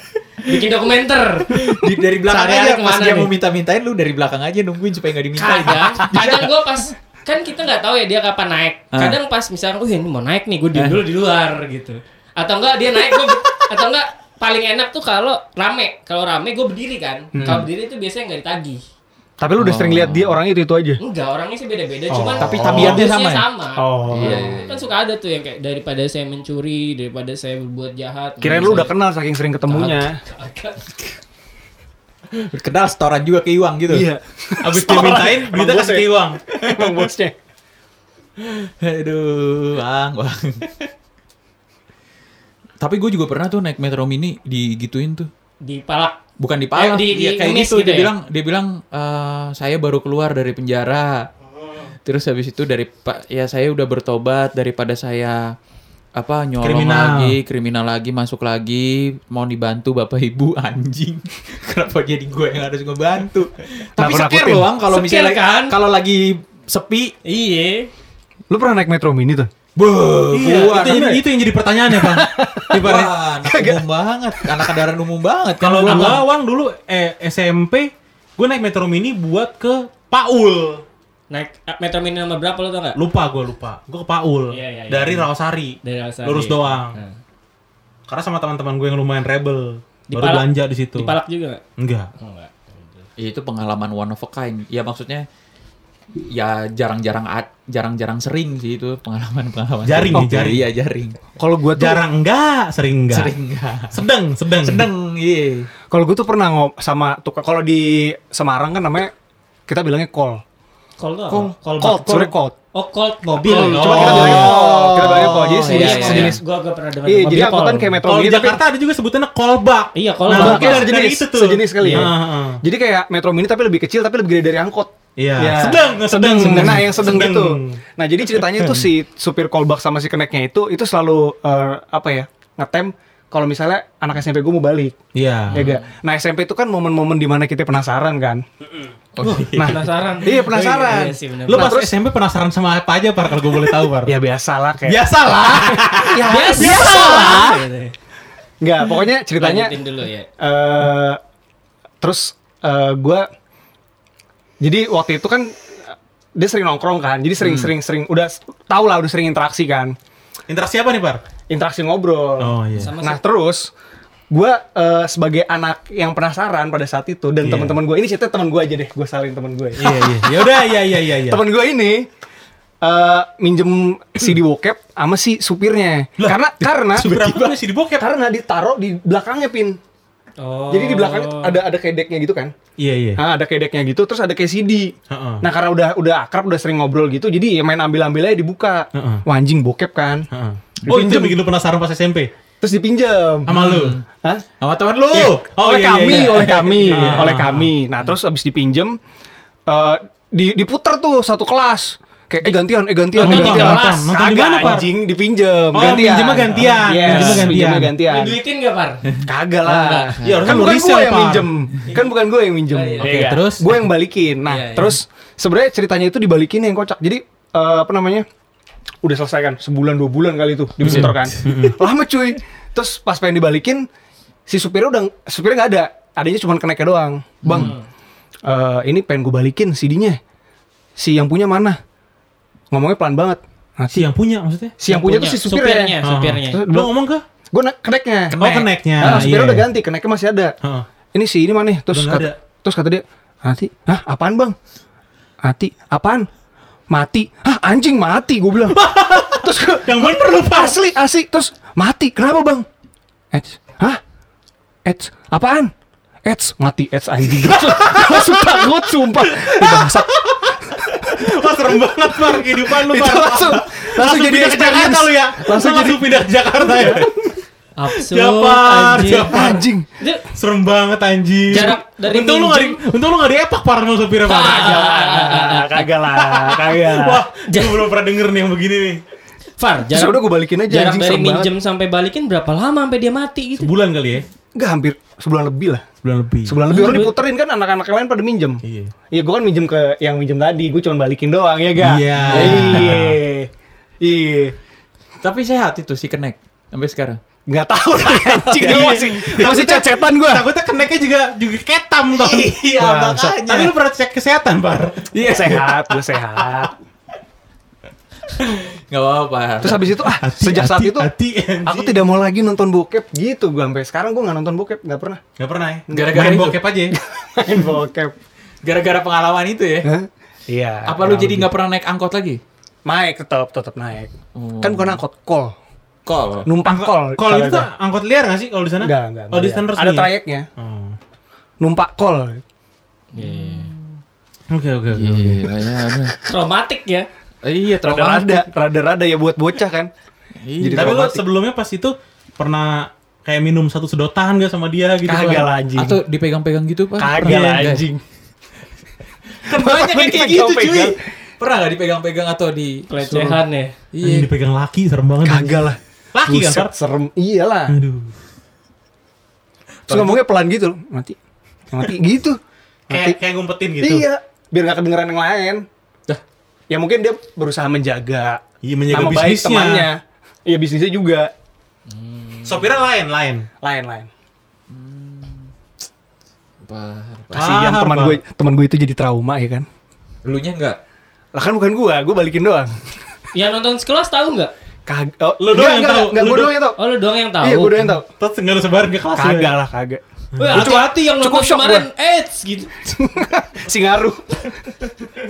bikin dokumenter. Di, dari belakang aja pas dia nih? mau minta-mintain lu dari belakang aja nungguin supaya gak dimintain. Kadang, kadang gue pas kan kita nggak tahu ya dia kapan naik. Ah. Kadang pas misalnya, oh ini mau naik nih, gue diem dulu di luar gitu. Atau enggak dia naik, gue atau enggak paling enak tuh kalau rame. Kalau rame gue berdiri kan. Kalau berdiri itu biasanya nggak ditagih. Tapi lu udah sering lihat dia orangnya itu itu aja. Enggak, orangnya sih beda-beda. Oh. Cuman Tapi tabiatnya sama ya? sama. Oh. Iya, Kan suka ada tuh yang kayak daripada saya mencuri, daripada saya berbuat jahat. Kirain lu udah kenal saking sering ketemunya. Kagak. (laughs) Kenal setoran juga ke Iwang gitu. Iya. Abis dia mintain, Emang kita bos kasih ke Iwang. Emang bosnya. Aduh, Bang, Bang. (laughs) Tapi gue juga pernah tuh naik Metro Mini digituin tuh. Di palak. Bukan di palak, Eh, di- ya, di kayak ngemis gitu. gitu Dia ya? bilang, dia bilang "Eh, saya baru keluar dari penjara. Terus habis itu dari pak, ya saya udah bertobat daripada saya apa nyolong Kriminal. lagi, kriminal lagi, masuk lagi, mau dibantu bapak ibu (laughs) anjing. Kenapa jadi gue yang harus ngebantu? Tapi sekir loh, kalau misalnya kan? kalau lagi sepi, Iya. Lu pernah naik Metro Mini tuh? Beuh, Iya, itu, yang, itu yang jadi pertanyaan ya, Bang. (laughs) Ya. Wah, anak (laughs) umum banget, anak kendaraan umum banget. kan Kalau gua. gua Wang dulu eh, SMP, gue naik Metro Mini buat ke Paul. Naik eh, Metro Mini nomor berapa lo tau gak? Lupa gue lupa. Gue ke Paul. Iya, iya, iya. Dari Rawasari. Dari Rawasari. Lurus doang. Nah. Karena sama teman-teman gue yang lumayan rebel. Di baru belanja di situ. Di palak juga gak? Enggak. Oh, enggak. Ya, itu pengalaman one of a kind. Ya maksudnya ya jarang-jarang ad- jarang-jarang sering sih itu pengalaman-pengalaman. Jaring sering. nih, jaring. Iya, jaring. Kalau gua tuh Jarang enggak, sering enggak. Sering enggak. Sedang, sedang. Sedang, iya. kalau gua tuh pernah ngop sama tukang kalau di Semarang kan namanya kita bilangnya call. Call tuh apa? Call. Sebenarnya colt. Oh, cold mobil. Oh. Cuma kita bilangnya call. Kita bilangnya call. Jadi Oh, sejenis, iya, iya, sejenis Gua gak pernah dengar. Iya, mobil jadi angkutan kayak Metro Mini tapi Jakarta ada juga sebutannya callback. Iya, call Nah, back. mungkin Iya, dari sejenis, itu tuh. sejenis kali ya. Iya, heeh. Jadi kayak Metro Mini tapi lebih kecil tapi lebih gede dari angkot. Iya. Ya. Sedang, sedang. Nah, yang sedang Sedang. gitu. Nah, jadi ceritanya tuh si supir callback sama si keneknya itu itu selalu eh, apa ya? ngetem kalau misalnya anak SMP gue mau balik. Iya. Ya gak? Nah, SMP itu kan momen-momen di mana kita penasaran kan. Nah, penasaran. Iya, penasaran. Iya sih, bener. Lu Nah, pas terus- SMP penasaran sama apa aja, Par? Kalau gue boleh tahu, Par. Ya biasa lah kayak. Biasalah. (laughs) ya, biasa lah. Gitu. Enggak, pokoknya ceritanya Lanjutin dulu ya. eh terus eh gua jadi waktu itu kan eh, dia sering nongkrong kan. Jadi sering-sering sering udah s- tau lah udah sering interaksi kan. Interaksi apa nih, Par? Interaksi ngobrol. Oh, iya. Sama Nah, terus gua eh, sebagai anak yang penasaran pada saat itu dan Iya. teman-teman gue ini cerita teman gue aja deh, gue salin teman gue. Iya, iya. Ya udah, iya, iya, iya, iya. Teman gue ini eh minjem CD bokep sama si supirnya. Lah, karena karena (laughs) Super apa di bokep? karena ditaruh di belakangnya pin. Oh. Jadi di belakang ada ada kayak decknya gitu kan. Iya, iya. Nah, ada kayak decknya gitu, terus ada kayak CD. Heeh. Nah karena udah udah akrab, udah sering ngobrol gitu, jadi ya main ambil-ambil aja dibuka. Heeh. Wah anjing bokep kan. Heeh. Oh, itu bikin lu penasaran pas SMP? Terus dipinjam. Sama lu? Hah? Sama teman lu. Oh, oleh iya, kami, iya, iya. oleh kami, Ah. oleh kami. Nah terus abis dipinjem, eh di, diputer tuh satu kelas. Kayak eh gantian, eh gantian, Nonton di gantian. kelas. Nonton di Kagak, mana, Par? anjing dipinjem, Oh, gantian. pinjemnya gantian. Yes, Pinjemnya gantian. pinjemnya gantian. Duitin gak, Par? Kagak lah. Iya, harusnya kan lu bukan gue yang Par. minjem. Kan bukan gue yang minjem. Oh, iya. Oke, terus? gue yang balikin. Nah, Iya, iya. terus sebenarnya ceritanya itu dibalikin yang kocak. Jadi eh, apa namanya? Udah selesai kan, sebulan dua bulan kali itu diputar kan. Lama cuy. Terus pas pengen dibalikin, si supirnya udah supirnya nggak ada. Adanya cuma keneknya doang. Bang, eh, ini pengen gue balikin CD-nya. si yang punya mana? Ngomongnya pelan banget. Nah, Si yang punya maksudnya? si yang punya tuh si supirnya. supirnya, Ah. supirnya. Terus Lu ngomong ke? Gue keneknya. Oh, keneknya. Ah, supirnya Iya. udah ganti, keneknya masih ada. Heeh. Ini si ini mana? nih? Terus kata, ada. terus kata dia, "Hati, hah apaan bang? Hati, apaan? Mati, hah anjing mati?" Gue bilang. (laughs) terus gua- Yang bener lu, Pak. asli asli terus mati kenapa bang? Eds, hah? Eds, apaan? Eds, mati Eds anjing. (laughs) Langsung takut sumpah. Ini bangsat. Wah serem banget Par kehidupan lu Itu Par. langsung langsung jadi pindah ke Jakarta lu ya. Langsung Langsung, jadi langsung pindah ke Jakarta ya. Absurd, Japar, anjing. Japar. anjing. Itu Serem banget anjing. Jarak dari untung lu nggak di, minjem- untung lu nggak diepak Par sama supirnya Par. Kagak lah, kagak. Wah, gue belum pernah denger nih yang begini nih. Far, Terus jarak, udah gue balikin aja jarak dari serem banget. minjem sampai balikin berapa lama sampai dia mati gitu? Sebulan kali ya? Enggak hampir sebulan lebih lah. Sebulan lebih. Sebulan lebih orang diputerin kan anak-anak yang lain pada minjem. Iya. Iya, gue kan minjem ke yang minjem tadi, gue cuma balikin doang ya gak? Iya. Iya. Iya. Tapi sehat itu si kenek sampai sekarang. Nggak tahu lah (laughs) anjing dia masih masih cecetan gue. Takutnya keneknya juga juga ketam tau. Iya, makanya. Tapi lu pernah cek kesehatan Par? Iya sehat, gue sehat. Gak apa-apa. Terus habis itu ah Hati, sejak saat hati, itu hati, aku tidak mau lagi nonton bokep gitu gue sampai sekarang gue nggak nonton bokep nggak pernah Gak pernah ya? Gara-gara Main bokep aja ya? (laughs) main bokep. Gara-gara pengalaman itu ya. Hah? Iya. Apa lu jadi nggak pernah naik angkot lagi? naik tetap tetap naik. Oh. Kan bukan angkot kol, Call. numpang kol. Kalau itu Kalau tuh angkot liar gak sih kalau di sana? Enggak, enggak. Oh, di sana resmi. Ada ya? trayeknya. Oh. Numpak kol. Oke oke oke. Iya, ya, udah. Traumatik ya. Iya, Rada-rada, rada-rada ya buat bocah kan. Iya. Jadi Tapi lu traumatik. sebelumnya pas itu pernah kayak minum satu sedotan gak sama dia gitu? Kagak lah anjing. Atau dipegang-pegang gitu, Pak? Kagak Pernah lah anjing. (laughs) Kan banyak yang kayak gitu, cuy. Pernah gak dipegang-pegang atau di Pelecehan ya. Iya. dipegang laki serem banget. Kagak lah. Laki kan, Par? serem. Iyalah. Aduh. Terus ngomongnya pelan gitu loh. Mati. Mati gitu. Mati. Kayak kayak ngumpetin gitu. Iya. Biar gak kedengeran yang lain. Ya mungkin dia berusaha menjaga Iya menjaga nama baik bisnisnya. temannya. Iya bisnisnya juga. Sopirnya lain lain. Lain-lain. Par- Kasihan Par, teman gue, teman gue itu jadi trauma ya kan. Lu nya enggak? Lah kan bukan gua, gua balikin doang. (laughs) Yang nonton sekelas tahu nggak? Kag oh, Lu doang yang tahu. Enggak, doang yang tahu. Oh lu doang yang tahu. Iya, gua doang yang tahu. Terus nggak lu sebarin ke kelas? Kagak lah, kagak. Wih, hati-hati yang cukup shock kemarin AIDS gitu. (laughs) Singaruh.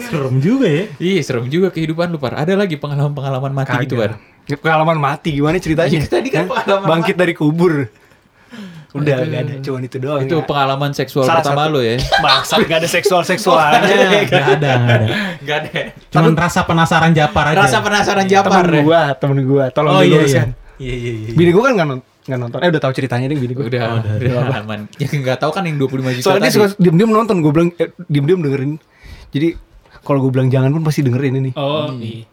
Serem juga ya. Iya, serem juga kehidupan lu, Par. Ada lagi pengalaman-pengalaman mati gitu, Par. Ya, Pengalaman mati gimana ceritanya? Iya, tadi kan pengalaman Bangkit dari kubur. Udah gak ada, cuman itu doang. Itu ya. pengalaman seksual Salah pertama satu. lu ya. (laughs) Bangsat gak ada seksual-seksualnya. (laughs) Nggak ada, nggak ada. Enggak ada. Cuman rasa penasaran Japar aja. Rasa penasaran Japar temen ya. gua, temen gua, tolong Oh iya iya. Iya iya iya. Bini gua kan gak, nonton, gak nonton. Eh udah tahu ceritanya deh bini gua. Udah, Oh, udah, udah, aman. Yang enggak tahu kan yang 25 juta Soalnya dia tadi. suka diem-diem nonton, gue bilang eh, diem-diem dengerin. Jadi kalau gue bilang jangan pun pasti dengerin ini. Oh, iya.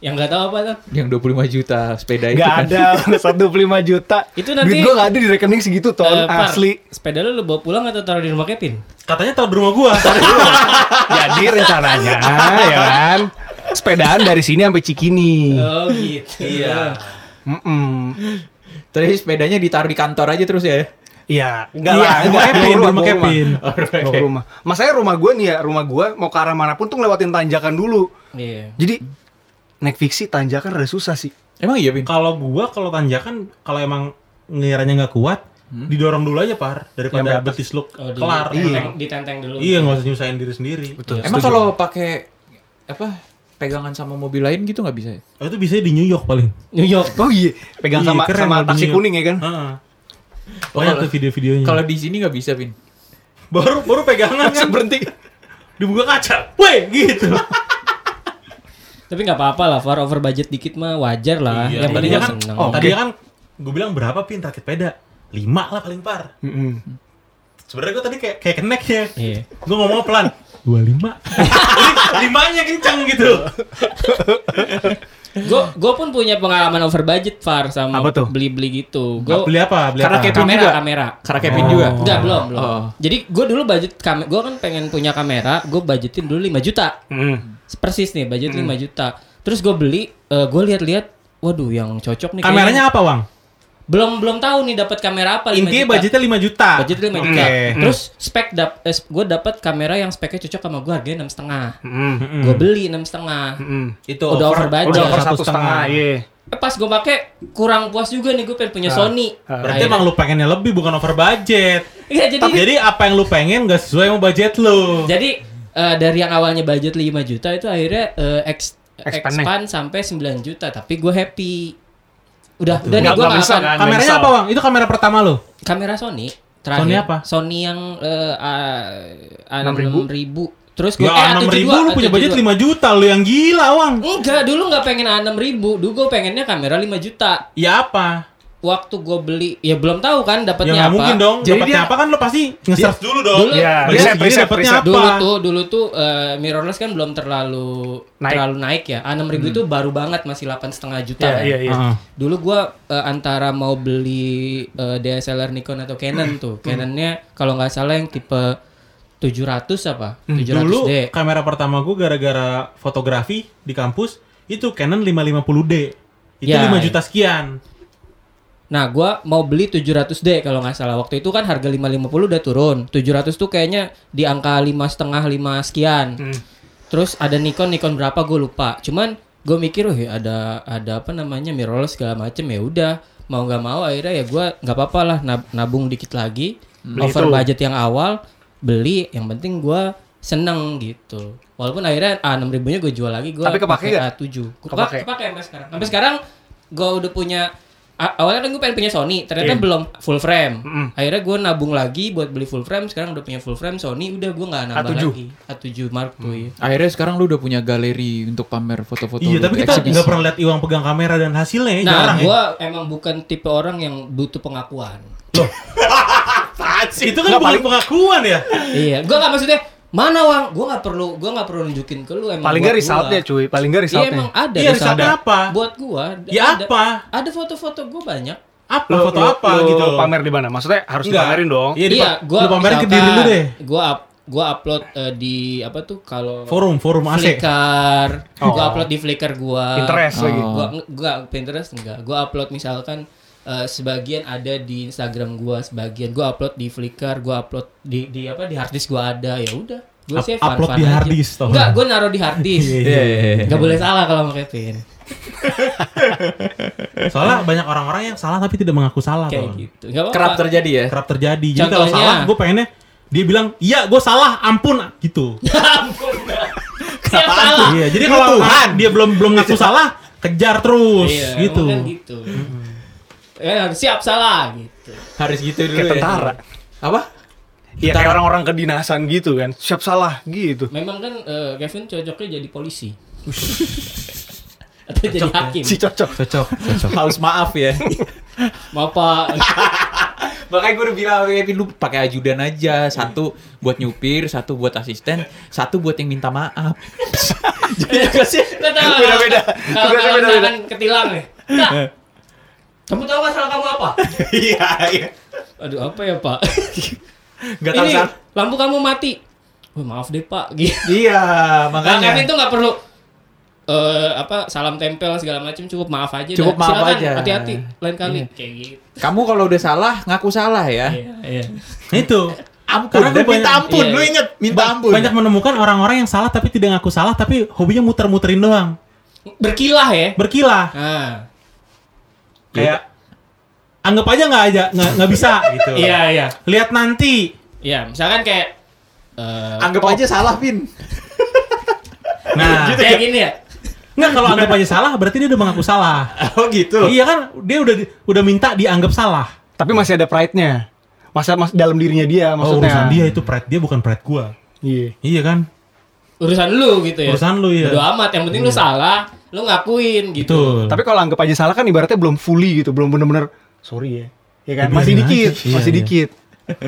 Yang nggak tahu apa tuh? Yang 25 juta sepeda itu Gak kan. ada, (laughs) 125 juta. Itu nanti- Duit gue gak ada di rekening segitu, ton. Eh, Par, asli. Sepeda lu lu bawa pulang atau taruh di rumah Kevin? Katanya tahu di rumah gua. (laughs) Jadi rencananya, ya kan. Sepedaan dari sini sampai Cikini. Oh gitu. Iya. Mm-mm. Terus sepedanya ditaruh di kantor aja terus ya. Iya, enggak Iya, lah, rumah enggak, Kevin, bawa di rumah bawa Kevin. Bawa ke rumah. Masanya rumah gue nih ya, rumah gue mau ke arah mana pun tuh ngelewatin tanjakan dulu. Iya. Jadi naik fiksi tanjakan rada susah sih. Emang iya, Pin? Kalau gua kalau tanjakan kalau emang ngiranya nggak kuat, didorong dulu aja par daripada betis lu Oh, di, kelar. ditenteng, ditenteng dulu. Iya nggak usah nyusahin diri sendiri. Betul. Emang kalau pakai apa pegangan sama mobil lain gitu nggak bisa ya? Oh, itu bisa di New York paling. New York. Oh iya, pegang Iya, sama keren sama taksi kuning ya kan? Heeh. Oh, Banyak kalau- tuh video-videonya. Kalau di sini nggak bisa, Pin. baru baru pegangan kan berhenti. dibuka kaca. Weh, gitu. Tapi nggak apa-apa lah, far over budget dikit mah wajar lah. Iya, yang penting tadinya gua kan, seneng. oh, tadinya kan gue bilang berapa pin rakit peda? Lima lah paling par. Mm-mm. Sebenarnya gue tadi kayak kayak kenek ya. Iya. Gue ngomong pelan. Dua lima. (laughs) limanya kencang gitu. (laughs) Gue gue pun punya pengalaman over budget far sama Apa tuh? beli-beli gitu. Gue beli apa? Beli Karena apa? Kevin kamera juga. kamera. Karena Kevin Oh. juga. Enggak, belum, belum. Oh. Jadi gue dulu budget kamera, gue kan pengen punya kamera, gue budgetin dulu 5 juta. Mm. Persis nih, budget Hmm. 5 juta. Terus gue beli, gue lihat-lihat, waduh yang cocok nih Kameranya apa, Wang? Belum belum tahu nih dapat kamera apa 5 Intinya juta. budgetnya 5 juta. budget 5 Oke. juta. Terus spek dap eh, gue dapat kamera yang speknya cocok sama gue harganya enam setengah. Mm. Gue beli enam setengah. Mm. Itu Udah over budget. Udah over satu setengah, iya. Eh, pas gue pakai kurang puas juga nih gue pengen punya Sony. ah. Berarti Akhirnya- emang lu pengennya lebih bukan over budget. Iya, jadi Jadi apa yang lu pengen gak sesuai sama budget lu. jadi eh, dari yang awalnya budget 5 juta itu akhirnya eh, ex, Expand expand sampai 9 juta tapi gue happy. Udah, udah nih nggak bisa kan? Kameranya apa, Bang? Itu kamera pertama lu? Kamera Sony. Terakhir. Sony apa? Sony yang eh, A- 6.000? 6000. Terus gue Ya, 6 ribu lu punya budget 5 juta lu yang gila, Wang. Enggak, dulu nggak pengen A6000. Dulu gue pengennya kamera 5 juta. Ya apa? Waktu gue beli, ya belum tahu kan Ya dapatnya nggak apa. mungkin dong. Jadi Dapatnya dia- apa kan lu pasti nge-search dulu dong. Dulu- Iya, Dia riset, riset, dapatnya riset. apa? Dulu tuh, dulu tuh eh, mirrorless kan belum terlalu Naik. terlalu naik ya. A6000 itu baru banget masih 8,5 juta. Iya, kan. iya, iya. Heeh. Dulu gua eh, antara mau beli eh, DSLR Nikon atau Canon tuh. Canonnya kalau nggak salah yang tipe 700 apa? 700D. Dulu kamera pertama gue gara-gara fotografi di kampus itu Canon 550D. Itu Ya, 5 ya. juta sekian. Nah, gua mau beli 700D kalau nggak salah. Waktu itu kan harga 550 udah turun. 700 tuh kayaknya di angka lima setengah lima sekian. Hmm. Terus ada Nikon Nikon berapa gue lupa. Cuman gue mikir, oh ada ada apa namanya mirrorless segala macem ya udah mau nggak mau akhirnya ya gua nggak apa-apa lah nab- nabung dikit lagi Beli over itu. budget yang awal beli yang penting gua seneng gitu walaupun akhirnya a 6000 nya gue jual lagi gua Tapi kepake pakai nggak? A7 Kepa- Kepake? kepake sampai sekarang sampai sekarang gue udah punya awalnya kan gue pengen punya Sony ternyata Iya. belum full frame Mm-mm. akhirnya gue nabung lagi buat beli full frame sekarang udah punya full frame Sony udah gue nggak nambah A7. lagi A7 Mark II ya. Akhirnya sekarang lu udah punya galeri untuk pamer foto-foto Iya, tapi kita nggak pernah lihat Iwang pegang kamera dan hasilnya ya, Nah, jarang ya. gue emang bukan tipe orang yang butuh pengakuan. (laughs) Itu kan bukan paling- pengakuan ya. iya, gue nggak maksudnya mana wang, gue nggak perlu, gue nggak perlu nunjukin ke lu emang. Paling nggak resultnya gua. cuy, paling nggak Iya resultnya. emang ada. Iya, result. resultnya apa? Buat gue. Ya apa? Ada foto-foto gue banyak. Apa Lu- foto lu- apa lu gitu? pamer di mana? Maksudnya harus Enggak. dipamerin dong. Iya, iya, gue gue lu pamerin ke diri lu deh. Gue up, gue upload eh, di apa tuh kalau Forum, forum AC. Flickr, Oh. gue upload di Flickr gue. Pinterest lagi. Oh. Gua gua Pinterest enggak. Gua upload misalkan eh, sebagian ada di Instagram gua, sebagian gua upload di Flickr, gua upload di di apa di harddisk gua ada. Ya udah. Gua Up- sih upload fun-fun di aja. harddisk, toh. Enggak, gua naruh di harddisk. Iya, Iya, iya, iya. Enggak boleh salah kalau mau Kevin. (laughs) Soalnya banyak orang-orang yang salah tapi tidak mengaku salah. Kayak gitu. Enggak apa-apa. Kerap terjadi ya. Kerap terjadi. Jadi kalau Contohnya- salah, gue pengennya dia bilang, iya gue salah, ampun gitu. (laughs) Ampun. Salah. Iya, jadi kalau Tuhan. dia belum belum ngaku salah, kejar terus Iya, gitu. kan gitu. Ya, siap salah gitu. Harus gitu dulu Kayak ya. tentara. Apa? Iya kayak orang-orang kedinasan gitu kan. Siap salah gitu. Memang kan eh, Kevin cocoknya jadi polisi. (laughs) Atau jadi hakim. Si cocok. Cocok, cocok. Harus maaf ya. (laughs) Mau apa? (laughs) Makanya gue udah bilang Kevin lu pakai ajudan aja, satu buat nyupir, satu buat asisten, satu buat yang minta maaf. Jadi nggak Beda-beda. Kalau beda-beda. ketilang nih. Kak, kamu tahu nggak salah kamu apa? (laughs) Iya, iya. Aduh apa ya pak? (laughs) Gak tahu Ini salah. lampu kamu mati. Oh, maaf deh pak. (laughs) Gitu. Iya, Nah, makanya. Kevin tuh nggak perlu eh apa salam tempel segala macam cukup maaf aja. Cukup dah. maaf Silakan, aja. Hati-hati lain kali. Kayak gitu. Kamu kalau udah salah, ngaku salah ya. Iya iya. Nah, itu. Ampun, Karena dan gua minta ampun. iya. Lu inget, minta Ba- ampun. Banyak menemukan orang-orang yang salah tapi tidak ngaku salah tapi hobinya muter-muterin doang. Berkilah ya. Berkilah. Nah. Kayak anggap aja nggak aja nggak bisa (laughs) gitu. Iya iya. Lihat nanti. Iya misalkan kayak eh, Anggap aja salah, Vin. (laughs) Nah, kayak gini ya. nggak kalau (laughs) anggap aja salah berarti dia udah mengaku salah. Oh gitu. Iya kan dia udah udah minta dianggap salah. Tapi masih ada pride-nya. Masa mas dalam dirinya dia Oh, maksudnya. urusan dia itu pride dia bukan pride gua. Iya. Iya kan? Urusan lu gitu ya. Urusan lu ya. Bodo amat, yang penting lu salah, lu ngakuin gitu. Betul. Tapi kalau anggap aja salah kan ibaratnya belum fully gitu, belum bener-bener sorry ya. Ya kan? Ya, Masih dikit, aja. Iya, masih iya. dikit.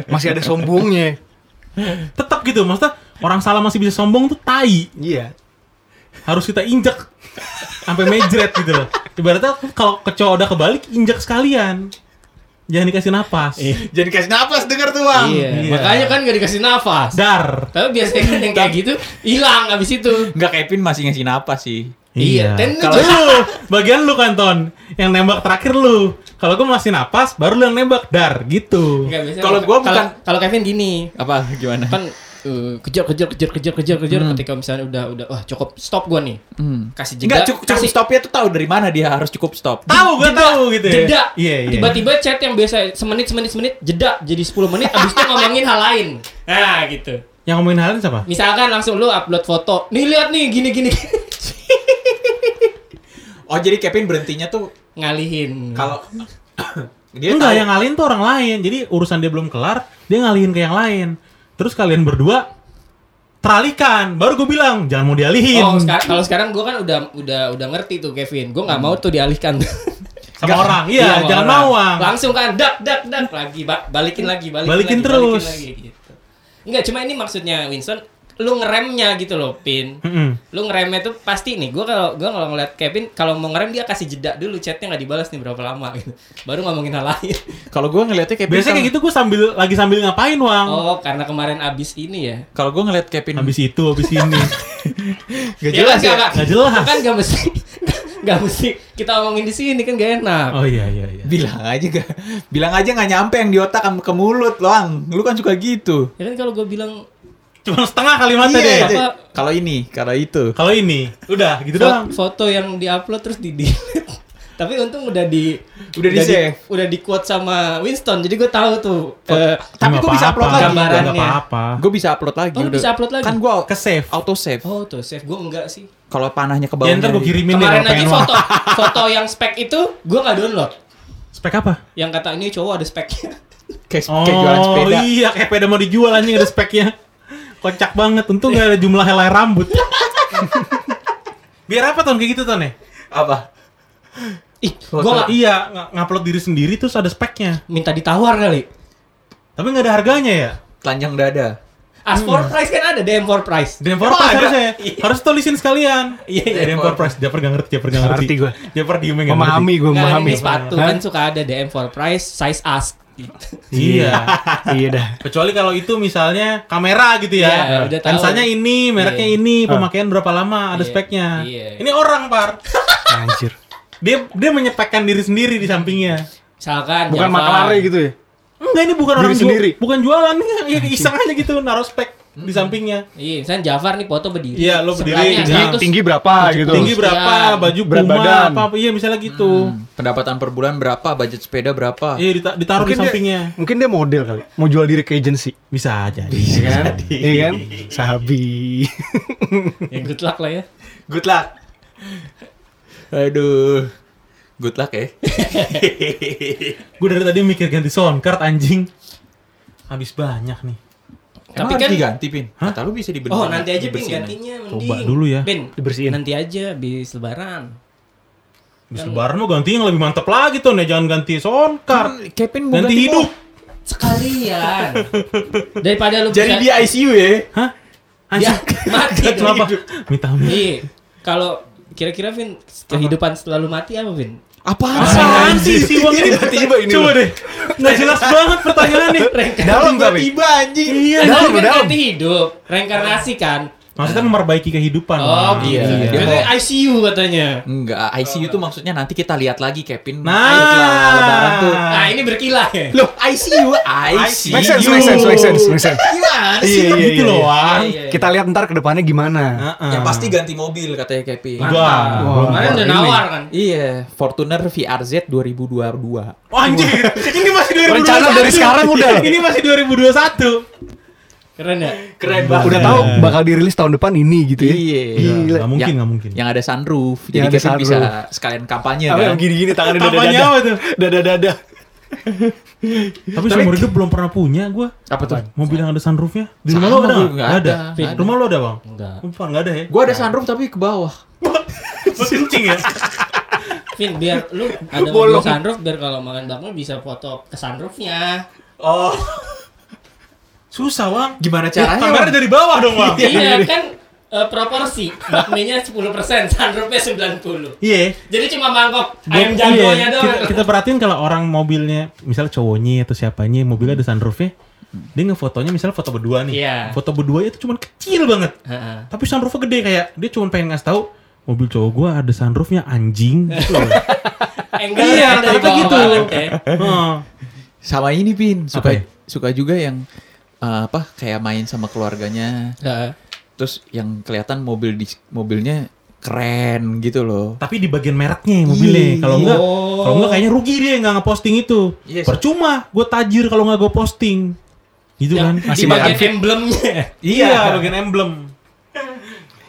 Masih ada sombongnya. (laughs) Tetap gitu, maksudnya orang salah masih bisa sombong tuh tai. Iya. Harus kita injek sampai mejret gitu loh. Ibaratnya kalau kecoa udah kebalik injek sekalian. jangan dikasih napas. Jadi kasih napas denger tuh bang. Iya. Iya. Makanya kan gak dikasih nafas. Dar. Tapi biasanya kan yang kayak gitu hilang abis itu. Enggak Kevin masih ngasih napas sih. Iya. Dan Kalau lu, (laughs) bagian lu kan Ton, yang nembak terakhir lu. Kalau gua masih napas, baru lu yang nembak dar gitu. Kalau gua kalau- bukan- kalau Kevin gini, Apa gimana? kan eh, kejar kejar kejar kejar kejar kejar ketika misalnya udah udah wah cukup stop gua nih. Hmm. Kasih jeda. Enggak cukup, cukup kasih stopnya tuh tahu dari mana dia harus cukup stop. Tahu gua jeda, tahu gitu ya. Jeda. Iya, iya. Tiba-tiba chat yang biasa semenit semenit semenit jeda jadi 10 menit abis itu ngomongin hal lain. Nah, gitu. Yang ngomongin hal ini siapa? Misalkan langsung lu upload foto. Nih lihat nih gini gini. (laughs) Oh jadi Kevin berhentinya tuh Ngalihin. kalau (coughs) dia Enggak, tahu- yang ngalihin tuh orang lain. Jadi urusan dia belum kelar, dia ngalihin ke yang lain. Terus kalian berdua teralihkan. Baru gue bilang, jangan mau dialihin. Oh, seka- kalau sekarang gua kan udah udah udah ngerti tuh Kevin. Gua nggak mau tuh dialihkan. (laughs) Sama orang. Iya, sama jangan orang. mau, Wang. Langsung kan dak dak dak lagi ba- balikin lagi balikin, Balikin lagi, terus. balikin lagi, gitu. Enggak, cuma ini maksudnya Winston lu ngeremnya gitu loh, Pin. Mm-mm. Lu ngeremnya tuh pasti nih. Gua kalau gua kalau ngeliat Kevin kalau mau ngerem dia kasih jeda dulu chatnya nggak dibalas nih berapa lama gitu. Baru ngomongin hal lain. (laughs) kalau gue ngeliatnya Kevin Biasanya kayak gitu gue sambil lagi sambil ngapain, Wang? Oh, karena kemarin abis ini ya. Kalau gue ngeliat Kevin Habis itu, habis ini. (laughs) Gak Ya jelas kan, ya. nggak- Nggak jelas. Kan gak mesti (laughs) gak mesti kita omongin di sini kan gak enak. Oh iya, iya, iya. Bilang aja gak, bilang aja nggak nyampe yang di otak ke mulut, loang. Lu kan suka gitu. Ya kan kalau gue bilang Cuma setengah kalimatnya Iya, deh. Kalau ini, kalau itu. Kalau ini, udah gitu fo- doang. foto yang diupload terus di delete. (laughs) Tapi untung udah di Udah di-save. udah di quote sama Winston. Jadi gue tahu tuh eh, Tapi gua bisa upload lagi. gambarannya. apa-apa. Gue bisa upload lagi. Oh, udah. bisa upload lagi? Kan gue Ke save. auto save. Oh tuh save gue enggak sih. Kalau panahnya ke bawah. Ya ntar gue kirimin deh Kemarin aja foto (laughs) foto yang spek itu gue nggak download. Spek apa? Yang kata ini cowok ada speknya. Kayak, Oh kayak jualan sepeda. iya, kayak sepeda mau dijual anjing ada speknya. Kocak banget, untung gak ada jumlah helai rambut. Biar apa ton kayak gitu ton ya? Apa? Ih, gue nggak Iya, ng- ngupload diri sendiri terus ada speknya. minta ditawar kali. Tapi nggak ada harganya ya. Telanjang dada. Ask for price kan ada DM for price. DM for price harusnya. Harus tulisin sekalian. Iya, iya. DM for price. Dia pernah ngerti, dia pernah ngerti. Ngerti gua. Dia pernah diem nggak Memahami gue memahami. sepatu kan suka ada DM for price size ask. Gitu. Iya. iya dah. Kecuali kalau itu misalnya kamera gitu ya. Iya, tahu. Lensanya ini, mereknya Iya. ini, pemakaian berapa lama, ada Iya, speknya. iya. Ini orang, Par. Anjir. Dia dia menyepekkan diri sendiri di sampingnya. Misalkan Bukan makelare gitu ya? Enggak, ini bukan Diri orang sendiri. bukan jualan ya iseng aja gitu naruh spek di sampingnya. Iya, misalnya Jafar nih foto berdiri. Iya, lo berdiri, tinggi- seratus- Tinggi berapa gitu? Tinggi berapa, sekian. baju Berat Puma badan. apa, apa iya misalnya gitu. Hmm. Pendapatan per bulan berapa? Budget sepeda berapa? Iya dita- ditaruh di Mungkin dia, sampingnya. mungkin dia model kali. Mau jual diri ke agency. Bisa aja. Iya kan? Iya kan? Sahabi. Ya good luck lah ya. Good luck. Aduh. Good luck ya. (laughs) Gue dari tadi mikir ganti sound card anjing. Habis banyak nih. Tapi Tapi kan- kan diganti pin. Kata lu bisa dibenerin. Oh, nanti aja Pin gantinya mending. Coba dulu ya. Pin, Dibersihin. Nanti aja habis lebaran. Habis lebaran mau ganti yang lebih mantep lagi tuh nih. Jangan ganti sound card. Kan Kevin mau Ganti hidup. Sekalian. (laughs) Daripada lu Jadi di ICU ya. Hah? dia Anjing. mati. Kenapa? Minta ampun. Iya. Kalau kira-kira Vin kehidupan setelah lu mati apa Vin? Apaan Apaan sih si Bang ini? tiba-tiba ini Coba deh. Nggak jelas banget pertanyaannya. Dalam tapi. Tiba anjing. Iya. Dalam, kan dalam. ganti hidup, reinkarnasi kan. Maksudnya memperbaiki kehidupan. Oh, Bang. gitu. Iya. Katanya ICU katanya. Enggak, ICU tuh maksudnya nanti kita lihat lagi Kevin. Nah. Lebaran tuh. Nah, ini berkilah ya. Loh, ICU, ICU. Make sense, make sense, make sense, make sense. Gimana Iya, sih? iya, gitu iya, loh, iya. Wang. Iya, iya. Kita lihat ntar ke depannya gimana. Heeh. Yang pasti ganti mobil katanya Kevin. Wah. Kemarin udah nawar kan. Iya, Fortuner VRZ 2022. Wah, anjir. Ini masih 2021. Rencana dari sekarang udah. Ini masih 2021. Keren ya? Keren Udah tahu bakal dirilis tahun depan ini gitu ya. Iya. Gila. Nggak mungkin, Yang- nggak mungkin. Yang ada sunroof. Jadi Yang ada Kevin bisa sunroof. sekalian kampanye Apa kan. yang gini-gini tangannya dada-dada. apa tuh? Dada-dada. Tapi seumur hidup belum pernah punya gue. Apa tuh? Mobil yang ada sunroofnya. Di rumah lo ada nggak? Nggak ada. Rumah lo ada bang? Enggak. Bukan, nggak ada ya? Gua ada sunroof tapi ke bawah. Buat kencing ya? Vin, biar lu ada mobil sunroof biar kalau makan bakmi bisa foto ke sunroofnya. Oh. Susah bang. Gimana Ya, caranya? kamera Bang? dari bawah dong bang. iya kan eh, proporsi. Bakminya 10%, sunroofnya 90. Iya. Jadi cuma mangkok ayam iya, jagonya doang. kita, kita perhatiin kalau orang mobilnya, misalnya cowoknya atau siapanya, mobilnya ada sunroofnya, dia ngefotonya misalnya foto berdua nih. Iya. Foto berdua itu cuman kecil banget. Heeh. Tapi sunroofnya gede kayak dia cuma pengen ngasih tahu mobil cowok gua ada sunroofnya anjing gitu loh. (laughs) Iya, rata-rata gitu. banget ya. Heeh. Sama ini Pin, suka ya? suka juga yang eh, apa kayak main sama keluarganya. Heeh. Terus yang kelihatan mobil di mobilnya keren gitu loh. Tapi di bagian mereknya mobilnya. Iya. Kalau enggak, Oh. kalau enggak kayaknya rugi dia nggak ngeposting itu. Iya, Percuma, gue tajir kalau nggak gue posting. Gitu Yang kan? di bagian emblemnya. (laughs) Iya, bagian emblem.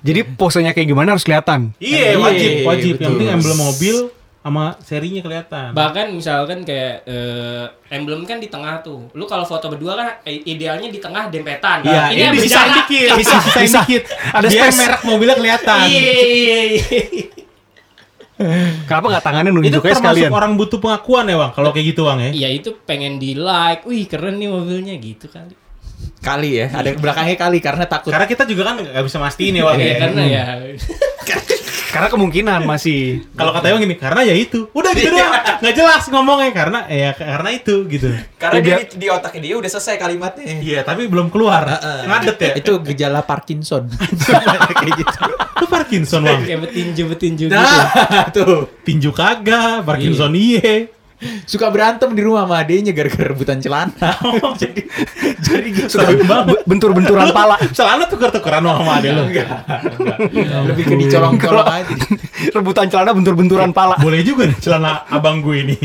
Jadi posenya kayak gimana harus kelihatan. Iya, Iya, wajib, wajib. Yang penting emblem mobil sama serinya kelihatan. Bahkan misalkan kayak eh, emblem kan di tengah tuh. Lu kalau foto berdua kan eh, idealnya di tengah dempetan. Iya, ini bisa dikit, (laughs) bisa bisa dikit. Ada Biar space. merek mobilnya kelihatan. Iya, iya, iya. Kenapa nggak tangannya Itu nunjuknya termasuk sekalian? orang butuh pengakuan ya, Bang. Kalau kayak gitu, Bang ya. Iya itu pengen di like. Wih keren nih mobilnya gitu kali. Kali ya, ada belakangnya kali karena takut. Karena kita juga kan nggak bisa mastiin ya, Bang. Iya, ya. karena ya. (laughs) (laughs) Karena kemungkinan masih. Kalau kata Bang gini, karena ya itu. Udah gitu doang. Nggak jelas ngomongnya karena ya karena itu gitu. Karena Ya, dia di, di otaknya dia udah selesai kalimatnya. Iya, tapi belum keluar. Ngadet ya. Itu gejala Parkinson. (laughs) Kayak gitu. Itu Parkinson, Bang. Kayak betinju-betinju gitu. Nah, (laughs) tuh. Tinju kagak, Parkinson iye. Suka berantem di rumah sama adenya gara-gara rebutan celana. (laughs) (laughs) jadi jadi gitu. Suka Bentur-benturan pala. Celana tuker-tukeran sama adek lu. Lebih ke dicolong-colong aja. (laughs) Rebutan celana bentur-benturan pala. Boleh juga nih celana abang gue ini.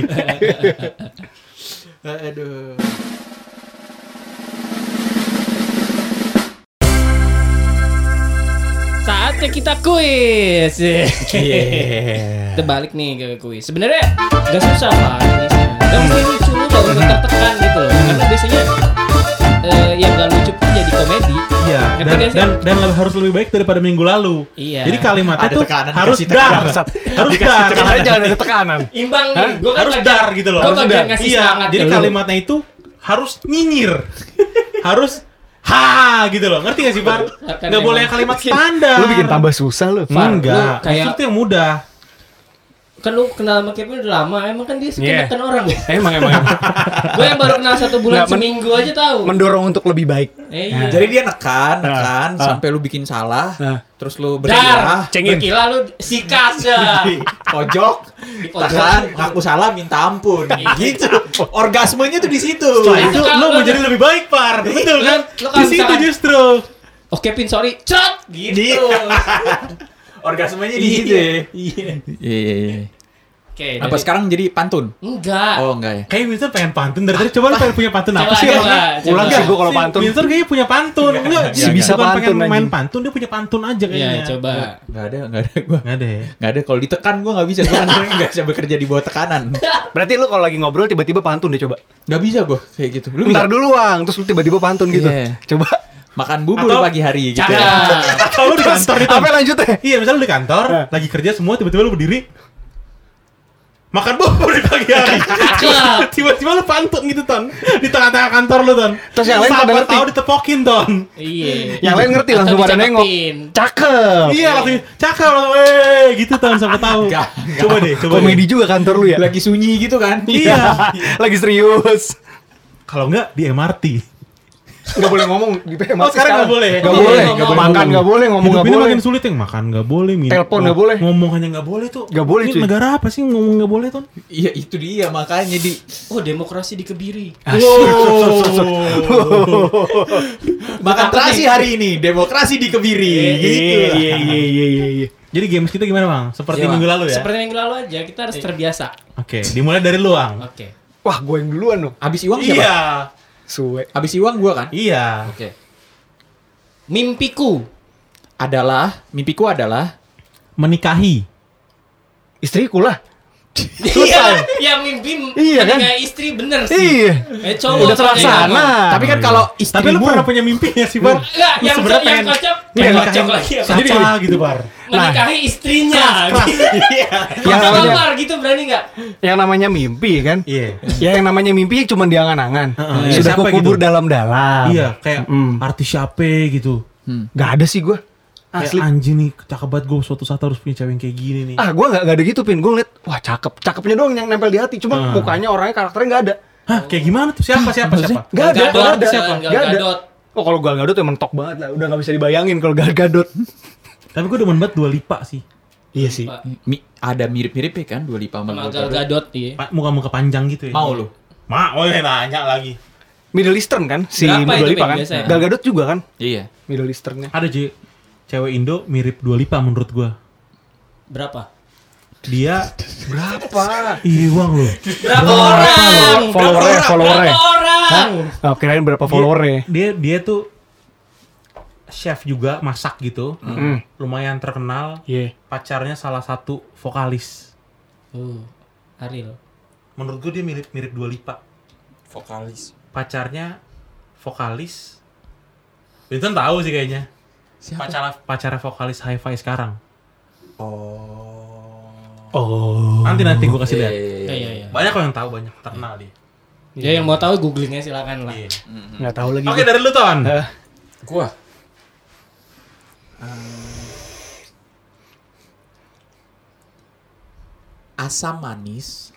Aduh. Saatnya kita kuis. Iya. Kita balik nih ke kuis. Sebenarnya gak susah lah kuisnya. Gak mesti lucu lu gak usah tertekan gitu loh. Karena biasanya eh, yang gak lucu pun jadi komedi. Iya, dan, dan dan lebih- harus lebih baik daripada minggu lalu. Iya. Jadi kalimatnya Ada tuh tekanan, harus dar, tekanan. harus dar, Karena jangan ada tekanan. Imbang nih. Gue kan harus bagian- dar gitu loh. Harus bagian ngasih Iya, jadi kalimatnya itu harus nyinyir, (laughs) harus ha gitu loh. Ngerti gak sih, Bar? Gak boleh kalimat standar. Lu bikin tambah susah lu. Far, Enggak, kayak itu yang mudah. Kan lu kenal sama Kevin udah lama. Emang kan dia Iya. neken orang. Emang emang. emang. (laughs) gue yang baru kenal satu bulan Nggak, men- seminggu aja tahu. Mendorong untuk lebih baik. Eh, iya. Jadi dia nekan, nekan Ah. sampai lu bikin salah, Ah. terus lu berkilah, cengin. berkilah lu sikat ya. di pojok, tekan, ngaku salah, minta ampun, (laughs) gitu. Orgasmenya tuh di situ. Setelah Itu itu kan lu lu- menjadi lebih baik, Par. Betul kan? Di situ justru. Oke Pin sorry, cat gitu. (laughs) Orgasmenya di situ. ya. Iya. Iya, iya, iya. Oke. Apa sekarang jadi pantun? Enggak. Oh, enggak ya. Kayak Winston pengen pantun dari tadi. Coba lu pengen punya pantun apa sih? Ulang sih gua kalau pantun. Winston kayaknya punya pantun. Enggak, Si dia bisa pantun, pengen main pantun, dia punya pantun aja Iya, kayaknya. coba. Enggak ada, enggak ada gua. Enggak ada ya. Enggak ada kalau ditekan gua enggak bisa. Gua kan enggak bisa bekerja di bawah tekanan. (laughs) Berarti lu kalau lagi ngobrol tiba-tiba pantun deh coba. Enggak bisa gua kayak gitu. Lu Bentar dulu, Wang. Terus lu tiba-tiba pantun gitu. Iya. Coba. Makan bubur Atau- pagi hari gitu. Ya. Kalau (laughs) lu di kantor itu. Apa lanjut deh? Iya, misalnya lu di kantor, lagi kerja semua tiba-tiba lu berdiri makan bubur di pagi hari. (laughs) Tiba-tiba lu pantun gitu, Ton. Di tengah-tengah kantor lu, Ton. Terus yang lain pada Siapa ngerti. tahu ditepokin, Ton. Iya. Yang lain ngerti langsung pada nengok. Cakep. Iya, langsung cakep eh gitu, Ton, siapa (laughs) tahu. Coba deh, coba Komedi juga kantor lu ya? Lagi sunyi gitu kan. Iya. Lagi serius. Kalau enggak di MRT. Gak boleh ngomong di PMA Oh, sekarang nggak boleh. Gak Nggak boleh. boleh ngomong. Makan gak boleh, ngomong Hidup gak ini boleh. makin sulit yang makan nggak boleh, minum. Telepon nggak boleh. Ngomong hanya nggak boleh tuh. Nggak boleh, Ini cuy. negara apa sih ngomong nggak boleh, Ton? Iya, itu dia makanya di Oh, demokrasi dikebiri. (laughs) makan terasi hari ini demokrasi dikebiri gitu. Iya, iya, iya, iya, iya, iya. Jadi games kita gimana, Bang? Seperti Iya, Bang. minggu lalu ya? Seperti minggu lalu aja, kita harus terbiasa. Oke, dimulai dari lu, Bang. Oke. Wah, gue yang duluan dong. Abis Iwang siapa? Iya. Suwe. Abis Iwang gua kan? Iya. Oke. Mimpiku. Adalah mimpiku adalah Menikahi. Istriku lah. Iya, yang mimpi Iya, kan? istri bener sih. Iya. Eh, cowok Udah terlaksana. ngomong. Tapi kan kalau Tapi lu pernah punya mimpi gak sih, Bar? Enggak, yang sebenarnya yang pengen- kocok, yang kocok lagi apa? Gitu, Bar. Menikahi istrinya. Yang Apa namanya, Bar gitu berani enggak? yang namanya mimpi kan? Iya. Ya yang namanya mimpi cuma di angan-angan. Heeh. Sudah Siapa kukubur gitu? dalam-dalam. Iya, kayak artis siapa gitu. Gak ada sih gue. Asli. Kayak anjing nih, cakep banget gue suatu saat harus punya cewek yang kayak gini nih. Ah, gue nggak nggak ada gitu pin. Gue ngeliat, wah cakep, cakepnya doang yang nempel di hati. Cuma Ah. mukanya orangnya karakternya nggak ada. Hah, kayak gimana tuh? Siapa, siapa, siapa? Nggak ada, Gadot, nggak ada, siapa? nggak ada. Gadot. Oh kalau Gal Gadot emang mentok banget lah. Udah nggak bisa dibayangin kalau Gal Gadot. (laughs) Tapi gue demen banget dua lipa sih. iya sih. Mi- ada mirip-mirip ya kan dua lipa sama Gal Gal Gadot. Iya. Muka-muka panjang gitu ya. Mau lu? Ma, oh ya nanya lagi. Middle Eastern kan si Berapa Dua Lipa kan. biasanya? Gal Gadot juga kan Iya. Middle Easternnya. Ada J, cewek Indo mirip dua lipa menurut gue. Berapa? Dia Berapa? Iya uang loh. Berapa orang? Followernya, followernya. Berapa orang? Oh, kirain berapa followernya? Dia dia tuh chef juga masak gitu. Hmm. Lumayan terkenal. Iya. Pacarnya salah satu vokalis. Uh, Ariel. Menurut gue dia mirip mirip dua lipa. Vokalis. Pacarnya vokalis. Itu tahu sih kayaknya. Pacar pacarnya vokalis hi-fi sekarang. Oh. Nanti nanti gue kasih lihat. Iya iya iya. Banyak kok yang tahu banyak terkenal dia. Ya yang mau tahu googlingnya silakan lah. Iya. Nggak tahu lagi. Oke gua. dari lu ton. Eh, Gua. Asam manis.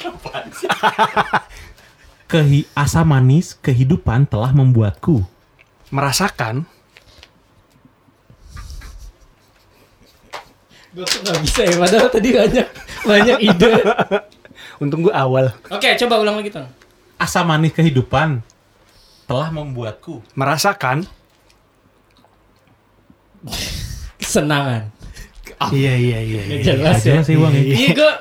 (laughs) Kehi asam manis kehidupan telah membuatku. merasakan Gue tuh gak bisa ya, padahal tadi banyak banyak ide. (laughs) untung gue awal Oke, coba ulang lagi, Tong. Asam manis kehidupan telah membuatku. merasakan Kesenangan. iya iya iya iya. jelas ya. Jelas sih Bang ya. Iya, gue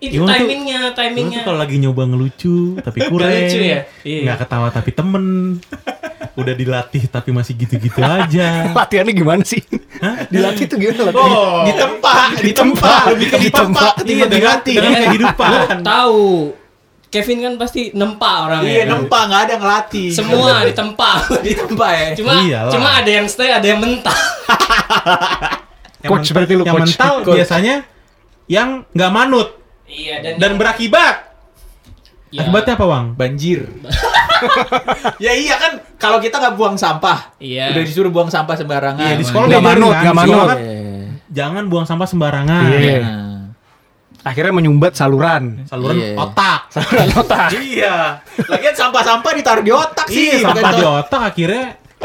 itu Iwan tuh- timingnya, Lu tuh timingnya. kalau lagi nyoba ngelucu tapi kurang. lucu ya? Iya. Nggak ketawa tapi temen. Udah dilatih tapi masih gitu-gitu aja. (laughs) latihannya gimana sih dilatih tuh gimana latihannya Oh, Ditempa, ditempa lebih ke ditempa iya dengan dengan (laughs) kehidupan. Tahu. Kevin kan pasti nempa orangnya. Iya, nempa nggak ada ngelatih. Semua ditempa. (laughs) ditempa ya. Cuma Iyalah. cuma ada yang stay, ada yang mentah. Yang Coach, berarti lu yang coach. mental Coach. biasanya yang nggak manut Iya dan dan berakibat. Ya. Akibatnya apa, Bang? Banjir. (laughs) ya iya kan kalau kita nggak buang sampah. Iya. Udah disuruh buang sampah sembarangan. Iya, di sekolah Nggak manut, kan, nggak manut. kan, Jangan buang sampah sembarangan. Iya. Nah, (laughs) akhirnya menyumbat saluran Saluran Iya. otak. saluran otak iya. Lagian sampah-sampah ditaruh di otak sih. Iya, sampah di otak akhirnya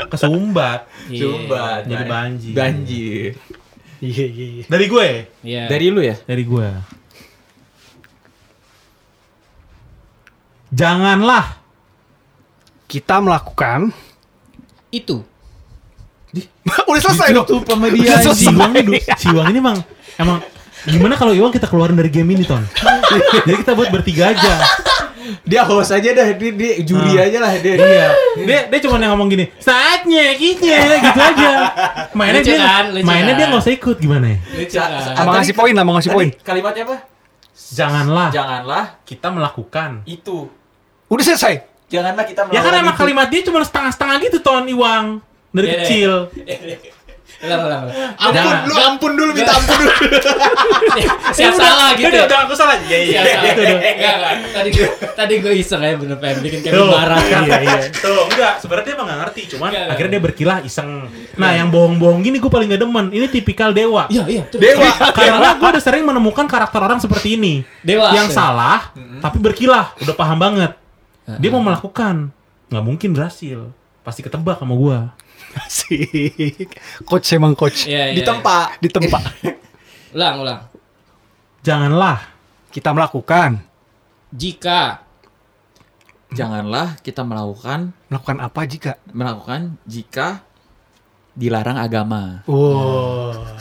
kesumbat. Iya. Sumbat. Jadi banjir. Banjir. iya iya iya Dari gue, Iya. Dari lu ya? dari gue. Janganlah kita melakukan itu. (laughs) udah selesai dong Ditutup sama dia, Udah si. Iwang ini, si Iwang ini emang emang gimana kalau Iwang kita keluarin dari game ini ton? Jadi kita buat bertiga aja. Dia host aja dah, dia, dia juri Ah. aja lah dia. Iya. Dia dia cuma yang ngomong gini, saatnya kitnya gitu aja. Mainnya dia kan, mainnya kan. dia nggak usah ikut gimana ya? Kan? Sama tadi- ngasih poin lah, mau ngasih poin. Kalimatnya apa? Janganlah Janganlah kita melakukan. itu. Udah selesai Janganlah kita Ya kan emang kalimat dia cuma setengah-setengah gitu ton Iwang dari Iya, iya. kecil. Ulang, ulang. Ampun, Jangan. lu ampun dulu, minta ampun dulu. (laughs) Siap salah gitu. Udah, udah aku salah. Iya iya. Dong. Enggak. Tadi gue tadi gue iseng aja bener pengen bikin Kevin Tuh, marah. iya, iya. (laughs) Tuh, enggak, sebenarnya dia emang gak ngerti, cuman Enggak, akhirnya dia berkilah iseng. Nah, yang bohong-bohong gini gue paling gak demen. Ini tipikal dewa. Iya, iya. Dewa. Karena gue udah sering menemukan karakter orang seperti ini. Dewa. Yang salah, tapi berkilah. Udah paham banget. Dia mau melakukan. Nggak mungkin berhasil. Pasti ketebak sama gue. Asik. Coach emang coach. Iya, iya. Di tempat. Di tempat. (laughs) Ulang, ulang. Janganlah Kita melakukan. Jika Janganlah kita melakukan Melakukan apa jika? melakukan jika dilarang agama. Wow.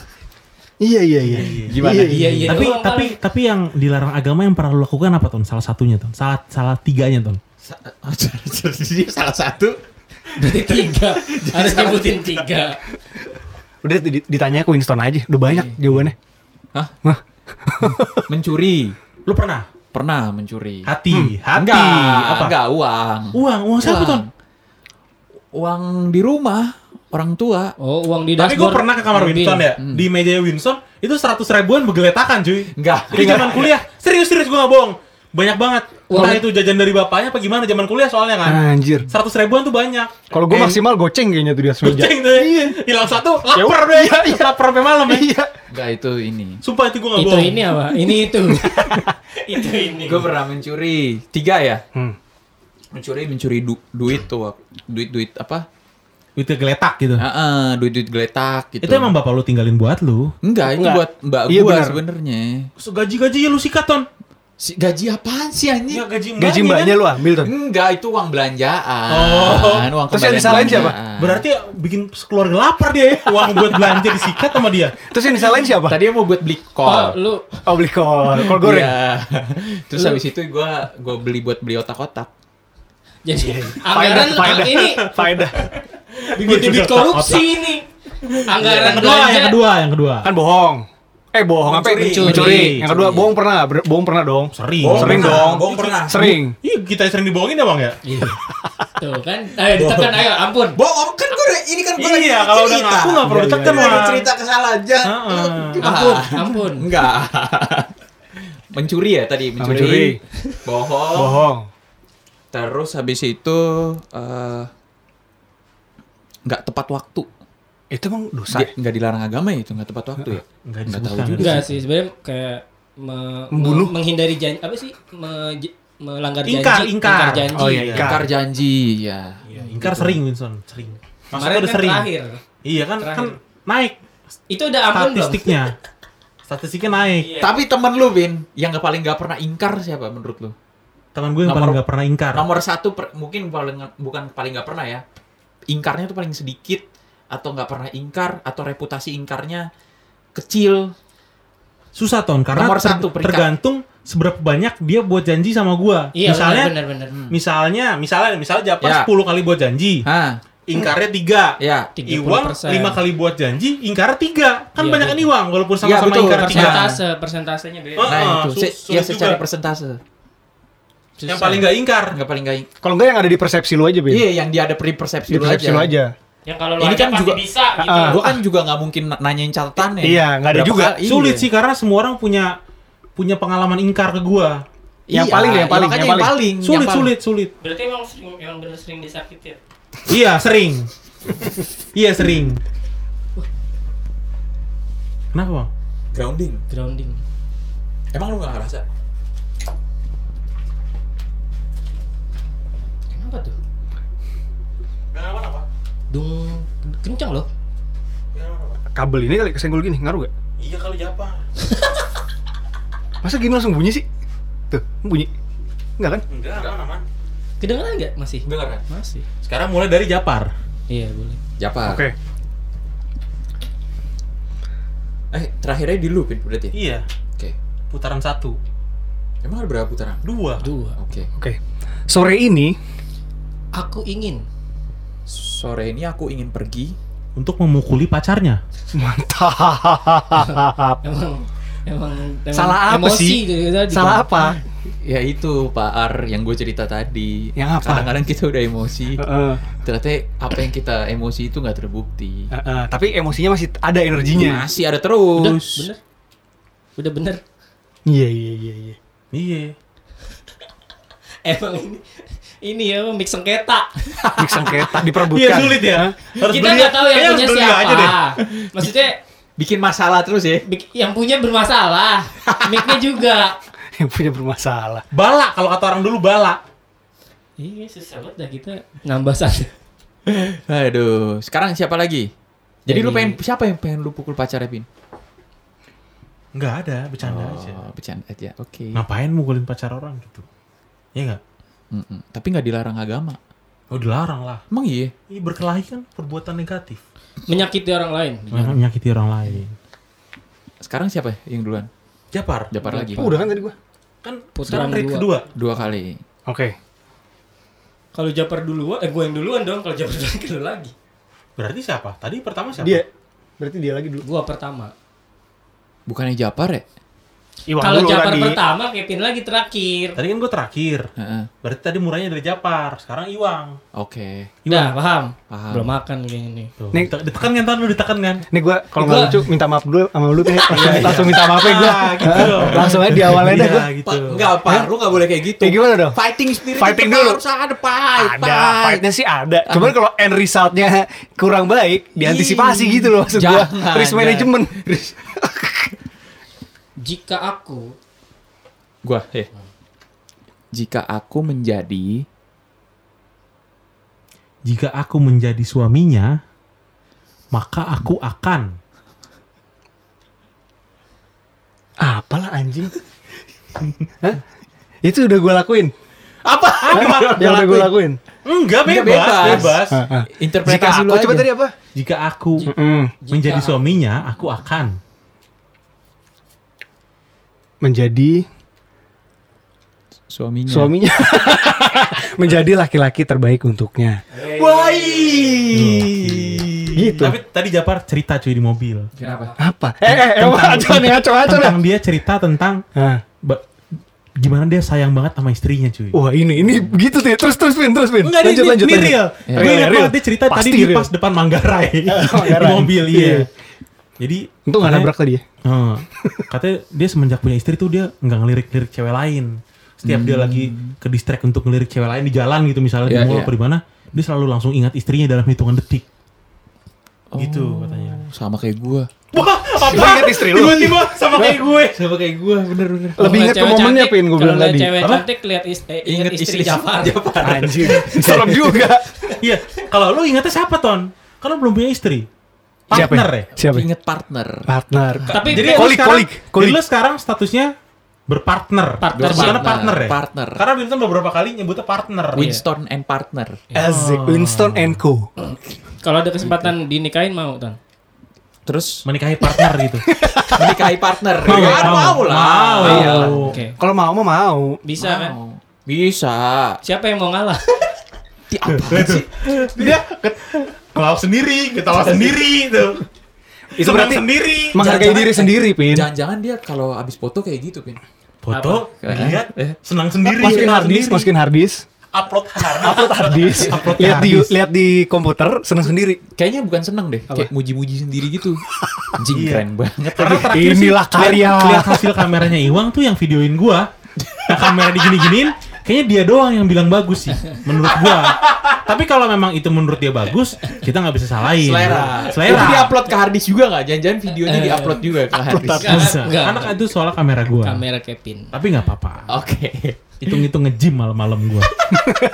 Iya iya iya. Gimana? Iya, iya. tapi doang tapi tapi yang dilarang agama yang pernah lo lakukan apa ton? Salah satunya ton. Salah salah tiganya ton. Sa- (laughs) Dia salah satu. berarti (laughs) tiga. Harus nyebutin tiga. Udah di- ditanya ke Winston aja. Udah banyak jawabannya. Hah? (laughs) Mencuri. Lo pernah? Pernah mencuri. Hati, hati. Enggak, apa? enggak uang. Uang, uang siapa Uang. ton? Uang di rumah orang tua. Oh, uang di Tapi gue dashboard. pernah ke kamar mobil. Winston ya. Di meja Winston itu seratus ribuan bergeletakan cuy. Enggak. Di zaman kuliah. Serius serius gue gak bohong. banyak banget. Wah. Entah itu jajan dari bapaknya apa gimana zaman kuliah soalnya kan. Anjir. Seratus ribuan tuh banyak. Kalau gue maksimal goceng kayaknya tuh di atas meja. Goceng tuh. Iya. Hilang satu, lapar Ya udah, deh. iya, iya. Lapar sampai malam ya. Iya. Enggak itu ini. Sumpah itu gue gak Itu bohong. ini apa? Ini itu. (laughs) itu ini. Gue pernah mencuri tiga ya. Hmm. Mencuri mencuri du- duit tuh, duit duit apa? Itu geletak gitu. Heeh, duit duit geletak gitu. Itu emang bapak lu tinggalin buat lu. Enggak, itu Enggak. buat mbak Iya, gua benar. sebenarnya. Gaji-gaji ya lu sikat ton. Si, gaji apaan sih anjing? Ya gaji Gaji mbaknya lu ambil tuh. Enggak, itu uang belanjaan. Oh. uang Terus yang disalahin siapa? Berarti bikin keluarga lapar dia ya. Uang buat belanja disikat sama dia. Terus yang disalahin siapa? Tadi mau buat beli Oh, kol. lu Oh beli kol, kol goreng. Iya. (laughs) Terus habis itu gua gua beli buat beli otak-otak. jadi Faedah, anggaran faedah. ini Faedah. bibit-bibit korupsi ini. Anggaran Yang kedua, belanja. yang kedua, yang kedua. Kan bohong. Eh bohong apa? Mencuri. Mencuri. Yang kedua bohong pernah, Ber- bohong pernah dong. Sering. Bohong Sering pernah, dong. Bohong pernah. Sering. Iya, kita sering dibohongin ya bang ya. (laughs) Tuh kan. Ayo ditekan ayo ampun. Bohong kan udah- ini kan lagi Iya, kalau udah cerita. ngaku nggak perlu Iya, ditekan Gua lagi Bang. cerita kesalahan aja. Heeh. Ampun, ampun. Enggak. (laughs) mencuri ya tadi, mencuri. mencuri. Bohong. Bohong. Terus habis itu eh nggak tepat waktu. Itu emang dosa. Dia- Nggak dilarang agama ya itu nggak tepat waktu ya? Nggak Nggak tahu juga. Enggak sih, sebenarnya kayak me- Membunuh? me- menghindari janji apa sih? Me- melanggar Ingkar, janji, ingkar. janji. Oh, iya, ya. ingkar. Ingkar janji ya. Iya, ingkar sering Winston, sering. Maksudnya Kemarin udah kan sering. terakhir. Iya kan Terakhir. kan naik Itu udah ampun statistiknya. Statistiknya naik. Iya. Tapi temen lu Bin, yang nggak paling nggak pernah ingkar siapa menurut lu? Teman gue yang Nomor- paling nggak pernah ingkar. Nomor satu per- mungkin paling bukan paling nggak pernah ya. Ingkarnya tuh paling sedikit atau nggak pernah ingkar atau reputasi ingkarnya kecil. Susah ton karena Nomor ter- satu tergantung seberapa banyak dia buat janji sama gua. Iya, misalnya benar benar benar. misalnya misalnya misalnya Japar Ya. 10 kali buat janji, Hah, ingkarnya 3. ya. 30%. Iwang 5 kali buat janji, ingkarnya 3. Kan Iya, banyak kan betul. Iwang walaupun sama-sama betul. ingkar 3. Persentase, persentasenya beda. Nah, Ah, itu Se- sulit ya secara juga. persentase. Yang paling nggak ingkar. Nggak paling nggak ing- Kalau enggak yang ada di persepsi lu aja, Bin. Iya, yang dia ada pri persepsi Di lu persepsi aja. lu aja. Yang kalau lu Ini kan juga- bisa gitu. Ah, Gua kan juga nggak mungkin na- nanyain catatannya. Iya, nggak ada juga. kali- Sulit iya. sih karena semua orang punya punya pengalaman ingkar ke gua. Yang Iya, paling, yang paling, yang yang paling. paling. Sulit, yang paling. sulit, sulit. Berarti emang sering, emang bener sering disakiti ya? Iya, sering. iya, sering. Kenapa, Bang? Grounding. Grounding. Emang lu nggak ngerasa? Kenapa tuh? Dung kencang loh. Kabel ini kali kesenggol gini, ngaruh gak? Iya kali Japar. (laughs) Masa gini langsung bunyi sih? Tuh, bunyi. Enggak kan? Enggak, aman, aman. Kedengeran nggak? Masih. Dengar kan? Masih. Sekarang mulai dari Japar. Iya boleh. Japar. Oke. Eh, terakhirnya di loopin berarti. ya? Iya, Oke. putaran satu. Emang ada berapa putaran? Dua. Dua. Oke. Oke. Sore ini Aku ingin. Sore ini aku ingin pergi. Untuk memukuli pacarnya. mantap. Emang emang, emang Salah apa emosi sih? gitu tadi. Salah apa? Ya itu Pak Ar yang gue cerita tadi. Yang apa? Kadang-kadang kita udah emosi. Heeh. Ternyata apa yang kita emosi itu nggak terbukti. Heeh, tapi emosinya masih ada energinya. Masih ada Udah terus. bener. Udah bener. Iya, iya, iya, iya. Iya. Emang ini ini ya mix sengketa. (laughs) Mix sengketa diperebutkan. Iya sulit ya. Harus Kita beli- nggak tahu yang kayaknya punya siapa. aja deh. Maksudnya Bikin masalah terus ya. yang punya bermasalah. Mic-nya juga. (laughs) Yang punya bermasalah. Bala kalau kata orang dulu bala. Iya susah banget dah kita nambah satu. (laughs) Aduh, sekarang siapa lagi? Jadi, lu Jadi- pengen siapa yang pengen lu pukul pacarnya, Pin? Enggak ada, bercanda aja. Oh, bercanda aja. Oke. Ngapain mukulin pacar orang gitu? Iya enggak? Mm-mm. Tapi nggak dilarang agama. Oh dilarang lah. Emang iya? Ini berkelahi kan perbuatan negatif. Menyakiti orang lain. Menyakiti orang lain. Sekarang siapa yang duluan? Japar. Japar lagi. Oh, udah kan tadi gua. Kan Putaran kedua. Dua kali. Oke. Kalau Japar duluan, eh gue yang duluan dong. Kalau Japar duluan (laughs) kedua lagi. Berarti siapa? Tadi pertama siapa? Dia. Berarti dia lagi dulu. Gua pertama. Bukannya Japar ya? Iwan Kalau Japar tadi. pertama, Kevin lagi terakhir. Tadi kan gue terakhir. Heeh. Berarti tadi murahnya dari Japar, sekarang Iwang. Oke. Udah, paham? Paham. Belum makan kayaknya nih. Tuh. Nih. Dite- ditekan kan ntar lu ditekan kan? Nih gue kalau nggak lucu minta maaf dulu sama lu teh. (laughs) Langsung, langsung minta maaf ya gue. Ah, gitu dong. Langsung aja di awalnya dah Iya, gue. gitu. Pa, enggak, Pak. Lu enggak boleh kayak gitu. Kayak gimana dong? Fighting spirit Fighting dulu. harus ada fight, Ada, fight. fightnya sih ada. Cuman kalau end resultnya kurang baik, diantisipasi gitu loh maksud gue. Jangan, Risk management. (laughs) (laughs) Jika aku Gua, eh. Jika aku menjadi Jika aku menjadi suaminya, maka aku akan. Apalah anjing? (laughs) Hah? Itu udah gue lakuin. apa? Yang udah gue lakuin. Enggak Enggak, bebas, bebas. bebas. Ah, ah. Jika Interpretasi aku lu coba aja. tadi apa? Jika aku Mm, menjadi Jika- suaminya, aku akan. Menjadi Suaminya. suaminya. (laughs) menjadi laki-laki terbaik untuknya. Wai. Gitu. Tapi tadi Japar cerita cuy di mobil. kenapa? Apa? Eh, eh, eh, aco nih, aco. Tentang dia cerita tentang ba- gimana dia sayang banget sama istrinya cuy. Wah ini ini begitu tuh. Terus terus Vin, terus. Enggak, lanjut ini, lanjut. ini lanjut. real. Ya. Gue ingat Real. dia cerita tadi di pas depan Manggarai. (laughs) di Manggarai. mobil, Iya. Iya. Jadi Untung nggak katanya- nabrak tadi ya. Heeh. katanya dia semenjak punya istri tuh dia nggak ngelirik-lirik cewek lain. Setiap dia lagi ke distract untuk ngelirik cewek lain di jalan gitu misalnya Iya, di mall iya. apa di mana, dia selalu langsung ingat istrinya dalam hitungan detik. Gitu Oh, katanya. Sama kayak gua. Wah, apa? Lu ingat istri lu? Tiba-tiba sama kayak gue. Sama kayak gua, bener-bener. Lebih Kalau ingat ke momennya Pin gue bilang kalau tadi. cewek cantik lihat is, eh, Ingat istri, istri Jafar. (laughs) Jafar. Anjir. Serem juga. Iya, kalau lu ingatnya siapa Ton? Kan lu belum punya istri. Siapa Partner ya? ya? Siapa? Ingat partner. Partner. Tapi Jadi Kolik, sekarang, kolik, kolik. jadi lu sekarang statusnya berpartner. Partner. Sebutannya Partner. partner ya? Partner. Karena Winston beberapa kali nyebutnya partner. Winston and partner. Asik. Winston and Co. kalau ada kesempatan dinikahin mau, Tan. Terus Menikahi partner gitu. (laughs) menikahi partner. Mau, Ya, mau, mau lah. mau. Iya. Oke. Kalau mau mah mau. Bisa kan? Mau. Bisa. Siapa yang mau ngalah? Di apa sih? Dia ketawa sendiri, ketawa sendiri itu. Itu Senang berarti sendiri. menghargai Jangan-jangan- diri sendiri, Pin. Jangan-jangan dia kalau abis foto kayak gitu, Pin. Foto, Apa? lihat, Eh. senang sendiri. Masukin senang hard disk, sendiri. masukin hard disk. upload hard disk. Upload hard disk. (laughs) Upload Lihat di lihat di komputer, seneng sendiri. Kayaknya bukan seneng deh, kayak muji-muji sendiri gitu. Anjing Iya. keren banget. Karena terakhir sih, Inilah karya. lihat, lihat hasil kameranya Iwang tuh yang videoin gua. Nah, kamera digini-giniin, kayaknya dia doang yang bilang bagus sih, menurut gua. Tapi kalau memang itu menurut dia bagus, kita nggak bisa salahin. Selera. Selera. Itu di-upload ke harddisk juga nggak? Jangan-jangan videonya di-upload juga ke harddisk. Karena itu soal kamera gua. Kamera Kevin. Tapi nggak apa-apa. Oke. Hitung-hitung nge-gym malam-malam gua.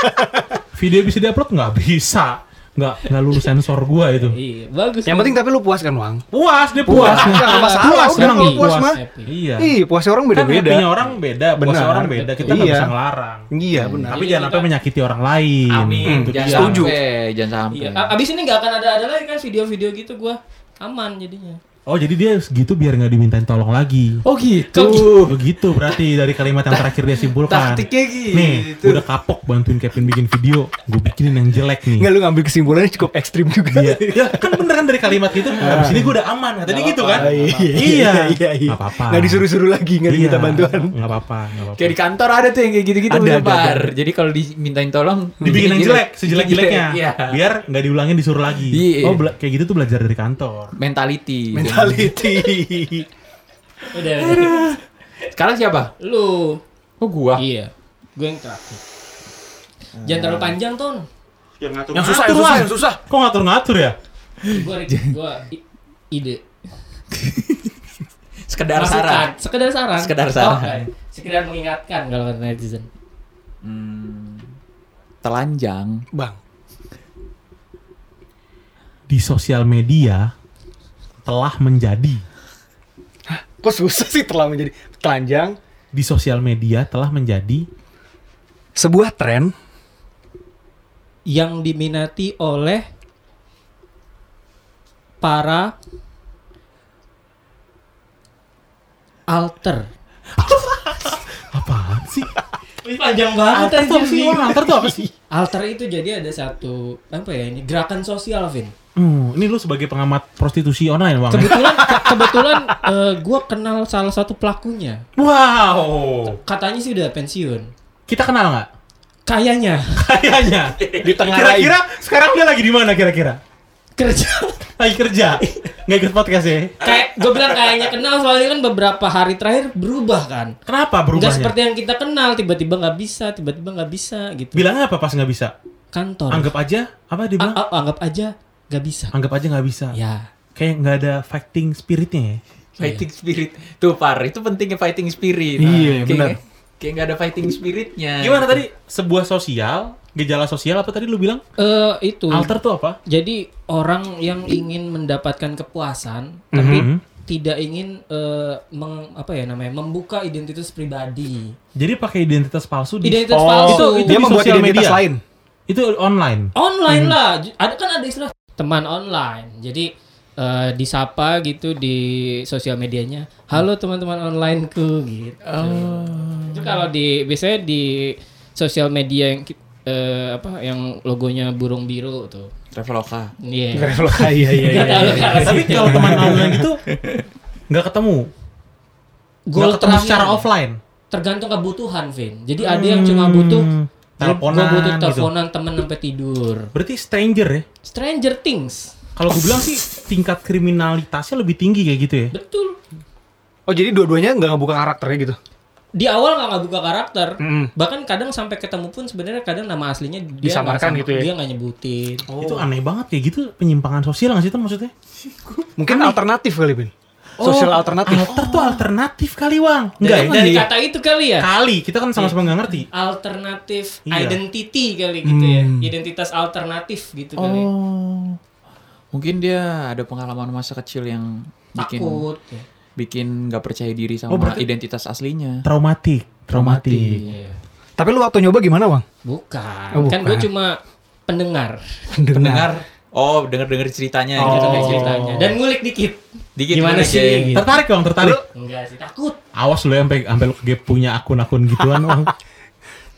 (laughs) Video bisa diupload nggak bisa. Nggak nggak lulus sensor gua itu. Iya, bagus. Yang penting tapi lu puas kan, Wang? Puas dia Puas, puas. enggak masalah. Puas, Udah kalau puas puas. mah. Iya. Ih, puasnya orang Kan beda-beda. happy-nya orang beda, puasnya Benar. orang beda. Kita nggak Iya. bisa ngelarang. Iya, benar. Tapi jangan sampai menyakiti orang lain. Amin. Itu Jangan. Setuju. sampai, jangan sampai. Iya, abis ini nggak akan ada ada lagi kan video-video gitu gua aman jadinya. Oh jadi dia segitu biar nggak dimintain tolong lagi. Oh gitu. Begitu berarti dari kalimat yang terakhir dia simpulkan. Taktiknya gitu. Nih, udah kapok bantuin Kevin bikin video, gue bikinin yang jelek nih. Enggak lu ngambil kesimpulannya cukup ekstrim juga. Iya, ya, kan bener kan dari kalimat itu. Habis ini gue udah aman, katanya gitu kan? Iya, Iya, iya, iya. Nggak apa-apa. Nggak disuruh-suruh lagi, nggak diminta Iya, bantuan. Nggak apa-apa, nggak. Kayak di kantor ada tuh yang kayak gitu-gitu Ada, ada. Jadi kalau dimintain tolong Dibikin yang jelek, sejelek-jeleknya. Iya. Biar nggak diulangin disuruh lagi. Iya. Oh, kayak gitu tuh belajar dari kantor. Mentality. Mentality. Udah, udah. Sekarang siapa? Lu. Oh gua. Iya. Gue yang terakhir. Jangan terlalu panjang, Ton. Yang ngatur Yang susah, yang susah, yang susah. Kok ngatur-ngatur ya? Gua (laughs) gua ide. (laughs) Sekedar Masukan. saran. Sekedar saran. Sekedar saran. Oh, sekedar mengingatkan kalau kata netizen. Hmm, telanjang. Bang, Di sosial media telah menjadi kok susah sih terlalu menjadi telanjang di sosial media telah menjadi sebuah tren Yang diminati oleh para alter. (laughs) apaan sih? Panjang banget Alter tuh apa sih? anjir. Orang alter tuh apa sih? Alter itu jadi ada satu apa ya ini gerakan sosial, Vin. Hmm, ini lu sebagai pengamat prostitusi online bang. ya? Kebetulan ke- kebetulan eh, gua kenal salah satu pelakunya. Wow. Katanya sih udah pensiun. Kita kenal nggak? Kayaknya Kayaknya. Di tengah Kira-kira sekarang dia lagi di mana kira-kira? kerja. Lagi kerja. Nggak ikut podcast ya? Kayak gue bilang kayaknya kenal soalnya kan beberapa hari terakhir berubah kan. Kenapa Enggak berubahnya? seperti yang kita kenal, tiba-tiba nggak bisa, tiba-tiba nggak bisa gitu. Bilangnya apa pas nggak bisa? Kantor. Anggap aja apa dia bilang? A- a- anggap aja nggak bisa. Anggap aja nggak bisa. Ya. Kayak nggak ada fighting spiritnya ya. Fighting spirit. Tuh Par, itu pentingnya fighting spirit. Iya, Kayak- benar. Kayak nggak ada fighting spiritnya. Gimana tadi? Sebuah sosial, gejala sosial apa tadi lu bilang? Eh itu. Alter tuh apa? Jadi orang yang ingin mendapatkan kepuasan tapi Mhm. tidak ingin eh, meng- apa ya namanya membuka identitas pribadi. Jadi pakai identitas palsu di Identitas Oh, palsu. itu- itu dia di membuat identitas media. lain. itu online. online Hmm. lah. Ada kan ada istilah teman online. Jadi eh, disapa gitu di sosial medianya. Halo teman-teman onlineku gitu. Oh. Itu kalau di biasanya di sosial media yang eh, apa yang logonya burung biru tuh. Traveloka. Iya. (laughs) Iya iya iya. Nggak tahu kan. Tapi kalau teman online itu (laughs) nggak ketemu. Nggak ketemu secara offline. tergantung kebutuhan, Vin. Jadi ada yang cuma butuh Hmm, teleponan gua butuh gitu. teleponan temen sampai tidur. Berarti stranger ya? Stranger Things. Kalau gue bilang sih tingkat kriminalitasnya lebih tinggi kayak gitu ya. Betul. Oh jadi dua-duanya nggak ngebuka karakternya gitu? Di awal nggak buka karakter. Mm. Bahkan kadang sampai ketemu pun sebenarnya kadang nama aslinya dia Disamarkan gitu ya? Dia nggak nyebutin. Itu aneh banget kayak gitu penyimpangan sosial nggak sih itu maksudnya? Mungkin alternatif kali Bin. Sosial alternatif. Alter tuh alternatif kali Wang. Dari, Enggak ya? dari kata itu kali ya. Kali kita kan sama-sama nggak ngerti. Alternatif Iya. identity kali gitu ya. Identitas alternatif gitu kali. Oh. Mungkin dia ada pengalaman masa kecil yang bikin Takut. ya. bikin nggak percaya diri sama Oh, identitas aslinya. Traumatik, traumatik. Iya. Tapi lu waktu nyoba gimana Bang? Bukan. Oh, Kan gue bukan. cuma pendengar. Pendengar. Oh, dengar-dengar ceritanya Oh. gitu. Gitu ceritanya. Dan ngulik dikit. Dikit Gimana sih? Gitu. Tertarik Bang, tertarik. Enggak sih, takut. Awas lu sampai sampai lu punya akun-akun gituan Bang. (laughs)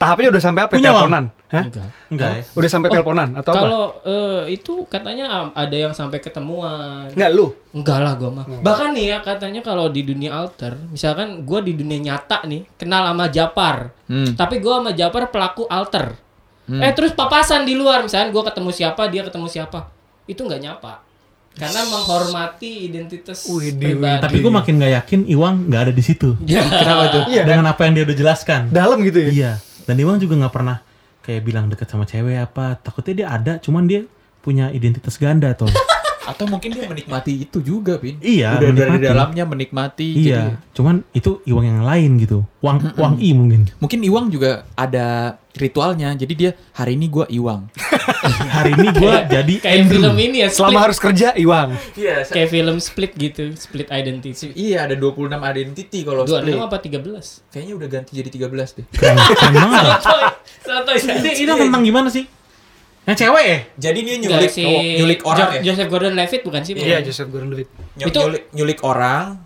Tahapnya udah sampai apa? Punya, teleponan? Hah? Enggak. Enggak ya? Udah sampai Oh, teleponan atau apa? Kalau eh, itu katanya ada yang sampai ketemuan. Enggak lu. Enggak lah gua mah. Bahkan nih ya katanya kalau di dunia alter, misalkan gua di dunia nyata nih kenal sama Japar. Hmm. Tapi gua sama Japar pelaku alter. Eh terus papasan di luar misalkan gua ketemu siapa, dia ketemu siapa. Itu nggak nyapa. Karena menghormati identitas Widih, pribadi. Tapi gue makin nggak yakin Iwang nggak ada di situ. Ya. Kenapa tuh? Iya. Dengan apa yang dia udah jelaskan. Dalam gitu ya? Iya. Dan Iwang juga nggak pernah kayak bilang deket sama cewek apa. Takutnya dia ada, cuman dia punya identitas ganda tuh. (laughs) Atau mungkin dia menikmati itu juga, Pin. Iya, Udah dari menikmati. dalamnya menikmati. iya. Cuman itu Iwang yang lain gitu. Wang Wang I mungkin. Jadi mungkin Iwang juga ada ritualnya. Jadi dia hari ini gua Iwang. (laughs) Hari ini gue jadi Kayak Andrew. film ini ya, Selama split. harus kerja, Iwang. Iya, kayak film split gitu, split identity. iya ada 26 identity kalau Dua split. enam apa 13? Kayaknya udah ganti jadi 13 deh. Keren, keren banget. Sotoy, sotoy. Ini, itu tentang gimana sih? Yang cewek ya? Jadi dia nyulik si oh, nyulik orang Jo- ya. Joseph Gordon-Levitt bukan sih? Iya, Joseph Gordon-Levitt. Ny- Itu- nyulik, nyulik orang,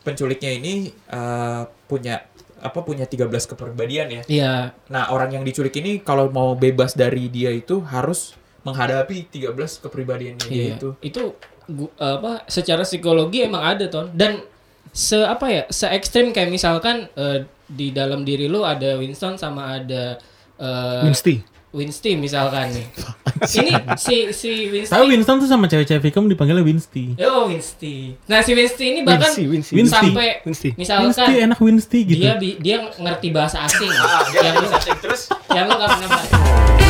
penculiknya ini eh, punya apa punya 13 kepribadian ya. Iya. Nah, orang yang diculik ini kalau mau bebas dari dia itu harus menghadapi 13 kepribadiannya dia Iya. itu. Itu gu- apa secara psikologi emang ada ton dan se apa ya se ekstrim kayak misalkan eh, di dalam diri lu ada Winston sama ada eh, Winsty. Winsty misalkan nih. (laughs) Ini si si Winsty. Tapi Winston tuh sama cewek-cewek Vicom dipanggilnya Winsty. Oh Winsty. Nah si Winsty ini bahkan Winsty, Winsty. Winsty. sampai Winsty. misalkan Winsty enak Winsty gitu. dia dia ngerti bahasa asing Ah, dia yang lu bisa terus yang lu nggak pernah bahas.